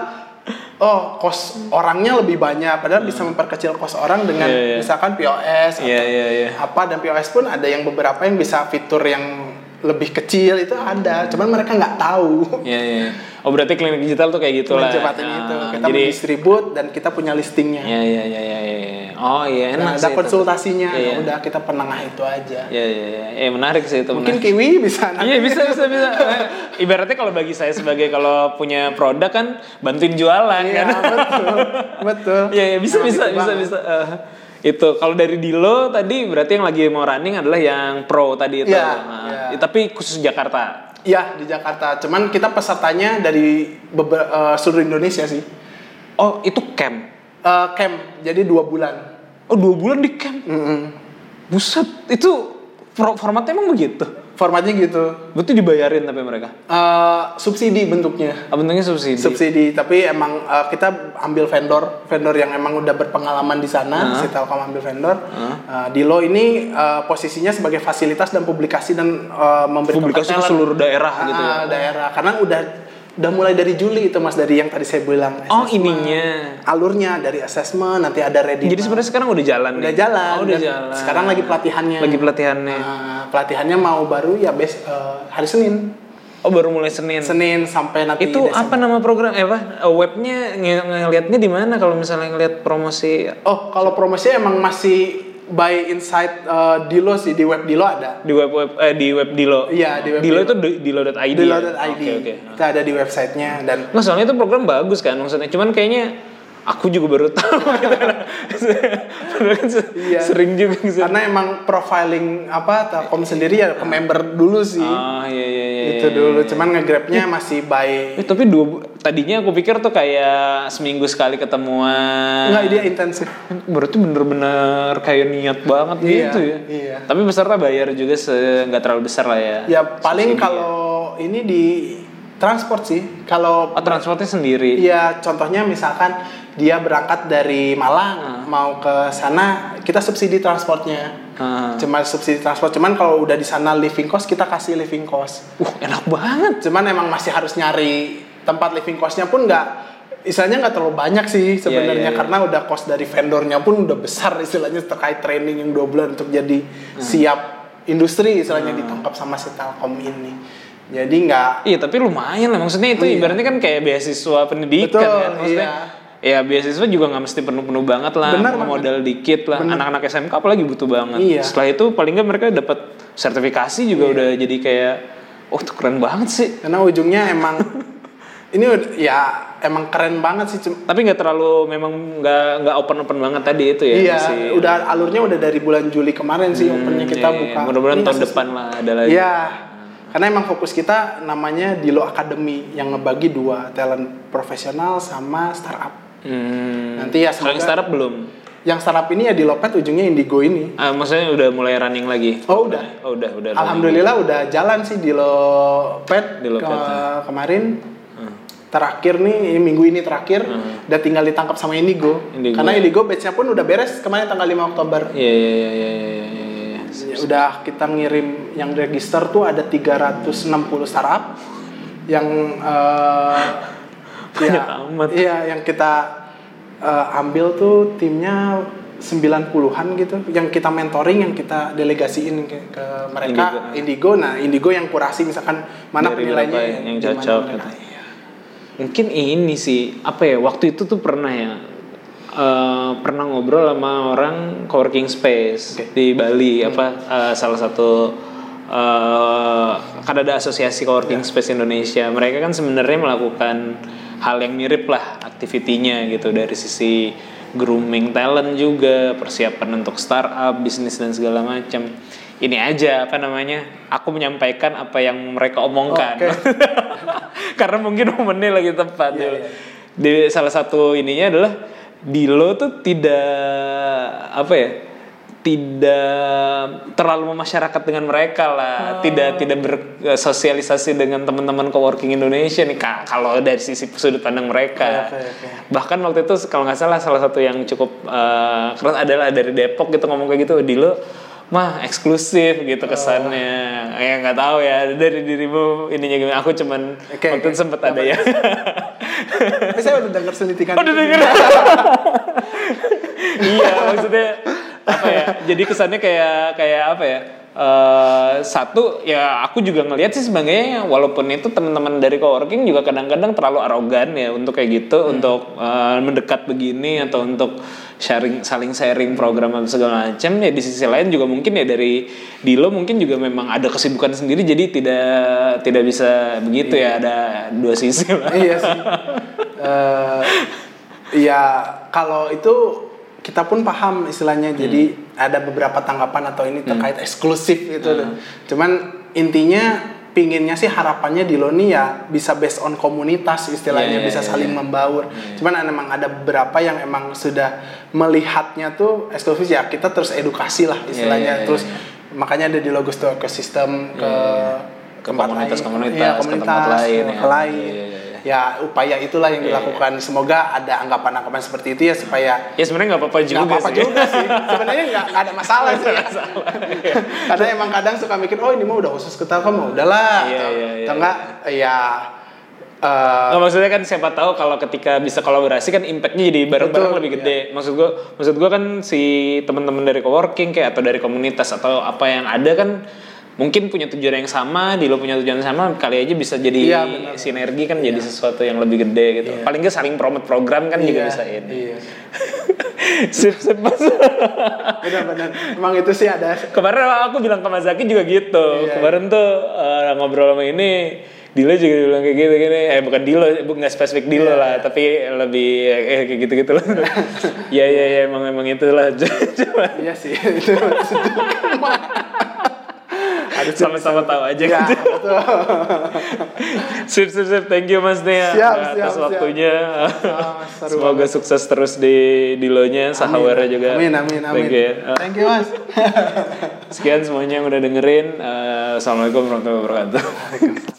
oh kos orangnya lebih banyak padahal bisa memperkecil kos orang dengan Iya, iya. misalkan POS Iya atau iya iya. apa dan POS pun ada yang beberapa yang bisa fitur yang lebih kecil itu ada cuman mereka nggak tahu Iya iya. Oh berarti klinik digital tuh kayak gitu lah. Mencepatin Ah, itu kita jadi mendistribut dan kita punya listingnya Iya iya iya iya. iya. Oh iya Nah, enak ada sih itu. konsultasinya Iya. ya udah kita penengah itu aja Iya iya iya. Eh menarik sih itu. mungkin menarik. kiwi bisa. Iya bisa bisa bisa. Eh, Ibaratnya kalau bagi saya sebagai kalau punya produk kan bantuin jualan iya kan. betul betul Iya iya bisa bisa gitu bisa banget. bisa. Eh, itu kalau dari Dilo tadi berarti yang lagi mau running adalah yang pro tadi itu. Iya, Nah, iya. Tapi khusus Jakarta. Iya di Jakarta cuman kita pesertanya dari beber- eh, seluruh Indonesia sih Oh itu camp. Eh, camp jadi dua bulan Oh dua bulan di camp. Mm-mm. Buset itu formatnya emang begitu. Formatnya gitu. Berarti dibayarin tapi mereka. Eh, subsidi bentuknya. Ah, bentuknya subsidi. subsidi tapi emang eh, kita ambil vendor vendor yang emang udah berpengalaman di sana si Telkom ambil vendor. Eh, Dilo ini eh, posisinya sebagai fasilitas dan publikasi dan eh, memberi Publikasi ke seluruh daerah gitu ya. Ah, daerah. Karena udah udah mulai dari Juli itu mas dari yang tadi saya bilang Oh ininya. alurnya dari assessment nanti ada ready Jadi sebenarnya sekarang udah jalan udah nih? jalan Oh, udah dan jalan. sekarang lagi pelatihannya Lagi pelatihannya. Ah, pelatihannya mau baru ya bes eh, hari Senin Oh baru mulai Senin. Senin sampai nanti Itu Desember. apa nama program? Eh apa? Eh, Webnya ng- ngelihatnya di mana kalau misalnya ngelihat promosi? Oh, kalau promosinya emang masih by inside uh, Dilo sih di web Dilo ada. Di web web eh, di web Dilo. Iya, di web Dilo Dilo. itu di- dilo.id. ya? Dilo.id. Oke oke. Itu ada di websitenya dan Nggak, soalnya itu program bagus kan maksudnya. Cuman kayaknya aku juga baru tahu Iya. sering juga sih. karena emang profiling apa Telkom sendiri ya ke member dulu sih. Ah iya iya iya. itu iya, dulu. iya. Cuman nge-grabnya masih by Eh, tapi dua tadinya aku pikir tuh kayak seminggu sekali ketemuan. enggak dia intensif. Berarti bener-bener kayak niat banget Iya, gitu ya. iya. Tapi peserta bayar juga nggak terlalu besar lah ya. Ya paling kalau ini di transport sih. Kalau Oh, transportnya sendiri. Iya, contohnya misalkan dia berangkat dari Malang mau ke sana, kita subsidi transportnya. Ah. Cuma subsidi transport. Cuman kalau udah di sana living cost kita kasih living cost. Uh, enak banget. Cuman emang masih harus nyari tempat living costnya pun nggak istilahnya nggak terlalu banyak sih iya, sebenarnya iya. karena udah cost dari vendornya pun udah besar istilahnya terkait training yang dua bulan untuk jadi Hmm. siap industri istilahnya ditangkap sama si Telkom ini. Jadi nggak Iya, tapi lumayan lah. Maksudnya itu Iya. ibaratnya kan kayak beasiswa pendidikan Betul, kan. Maksudnya, Ya beasiswa juga nggak mesti penuh-penuh banget lah, Benar modal dikit lah. Anak-anak SMK apalagi butuh banget. Iya. Setelah itu paling nggak mereka dapat sertifikasi juga Iya. udah jadi kayak, oh itu keren banget sih. karena ujungnya emang ini ya emang keren banget sih Tapi nggak terlalu memang nggak nggak open open banget tadi itu ya. iya masih- udah alurnya udah dari bulan Juli kemarin sih opennya kita Iya, buka Mudah-mudahan tahun depan lah ada lagi. Iya. Karena emang fokus kita namanya Dilo Academy yang ngebagi dua talent profesional sama startup. Hmm. Nanti ya Kalau yang semoga- startup belum. Yang startup ini ya di Lopet ujungnya Indigo ini. Ah, maksudnya udah mulai running lagi. Oh udah. Oh udah udah. running. Alhamdulillah udah jalan sih di Lopet, Di Lopet, ke- ya. kemarin. Terakhir nih ini minggu ini terakhir udah tinggal ditangkap sama Indigo. Indigo. Karena Indigo batch-nya pun udah beres kemarin tanggal 5 Oktober. Iya iya iya iya iya iya. iya. Ya, udah kita ngirim yang register tuh ada 360 startup yang eh, Banyak ya, amat. Iya, yang kita eh, ambil tuh timnya 90-an gitu yang kita mentoring yang kita delegasiin ke, ke mereka Indigo. Nah, Indigo yang kurasi misalkan mana Dari penilainya yang gimana cocok gitu. Mungkin ini sih apa ya waktu itu tuh pernah ya eh, pernah ngobrol sama orang coworking space di Bali Hmm. apa eh, salah satu eh, kan ada asosiasi coworking Ya. space Indonesia mereka kan sebenarnya melakukan hal yang mirip lah aktivitinya gitu dari sisi grooming talent juga persiapan untuk startup bisnis dan segala macam ini aja apa namanya aku menyampaikan apa yang mereka omongkan Oke. karena mungkin momennya lagi tepat ya. iya. di salah satu ininya adalah Dilo tuh tidak apa ya tidak terlalu memasyarakat dengan mereka lah Oh. tidak tidak bersosialisasi dengan teman-teman coworking Indonesia nih Kak, kalau dari sisi sudut pandang mereka Oke, oke. bahkan waktu itu kalau nggak salah salah satu yang cukup eh, keras adalah dari Depok gitu ngomong kayak gitu Dilo mah eksklusif gitu Oh. kesannya ya nggak tahu ya dari dirimu ininya gimana aku cuman Oke, waktu oke. sempet ada ya Tapi saya udah dengar selitikan udah itu. denger iya maksudnya apa ya? Jadi kesannya kayak kayak apa ya? Eh satu ya aku juga ngelihat sih sebenarnya walaupun itu teman-teman dari coworking juga kadang-kadang terlalu arogan ya untuk kayak gitu untuk eh, mendekat begini atau untuk sharing saling sharing program atau segala macam ya di sisi lain juga mungkin ya dari Dilo mungkin juga memang ada kesibukan sendiri jadi tidak tidak bisa begitu ya ada dua sisi lah. Iya sih. Eh, ya kalau itu kita pun paham istilahnya. Jadi ada beberapa tanggapan atau ini terkait eksklusif gitu. Cuman intinya pinginnya sih harapannya di Loni ya bisa based on komunitas istilahnya Iya, iya, bisa saling iya. membaur. Cuman memang ada beberapa yang emang sudah melihatnya tuh eksklusif ya kita terus edukasi lah istilahnya iya, iya, terus makanya ada di Logos to Ecosystem ke Ke tempat komunitas-komunitas. Iya, ke komunitas, tempat lain, ke ya. lain. Iya. Ya upaya itulah yang dilakukan. Semoga ada anggapan-anggapan seperti itu ya supaya ya sebenarnya nggak apa-apa juga nggak apa-apa sih juga sih. Sebenarnya nggak ada masalah sih. Karena emang kadang suka mikir oh ini mah udah khusus ke Telkom, udahlah. Iya, iya, iya, atau enggak ya eh, Nggak, maksudnya kan siapa tahu kalau ketika bisa kolaborasi kan impactnya jadi bareng-bareng lebih gede. Maksud gua, maksud gua kan si teman-teman dari coworking kayak atau dari komunitas atau apa yang ada kan mungkin punya tujuan yang sama, di lo punya tujuan yang sama, kali aja bisa jadi Iya, sinergi kan jadi sesuatu yang lebih gede gitu. Paling nggak saling promote program kan juga iya, bisa ini. Iya. sip sip mas. Benar-benar emang itu sih ada. Kemarin aku bilang ke Mas Zaki juga gitu. Iya, kemarin tuh eh, ngobrol sama ini Dilo juga bilang kayak gitu gini. Eh bukan Dilo bu- nggak spesifik Dilo Iya, lah tapi lebih eh kayak gitu gitu lah. Ya ya ya emang emang itulah. Cuma iya sih itu harus sama-sama tahu aja. Ya gitu. sip sip sip. Thank you Mas Nia Siap, atas siap, siap. waktunya. Seru semoga sukses terus di Dilonya sahawarnya juga. Amin amin amin. Thank you. Thank you mas. Sekian semuanya yang udah dengerin. Eh, assalamualaikum warahmatullahi wabarakatuh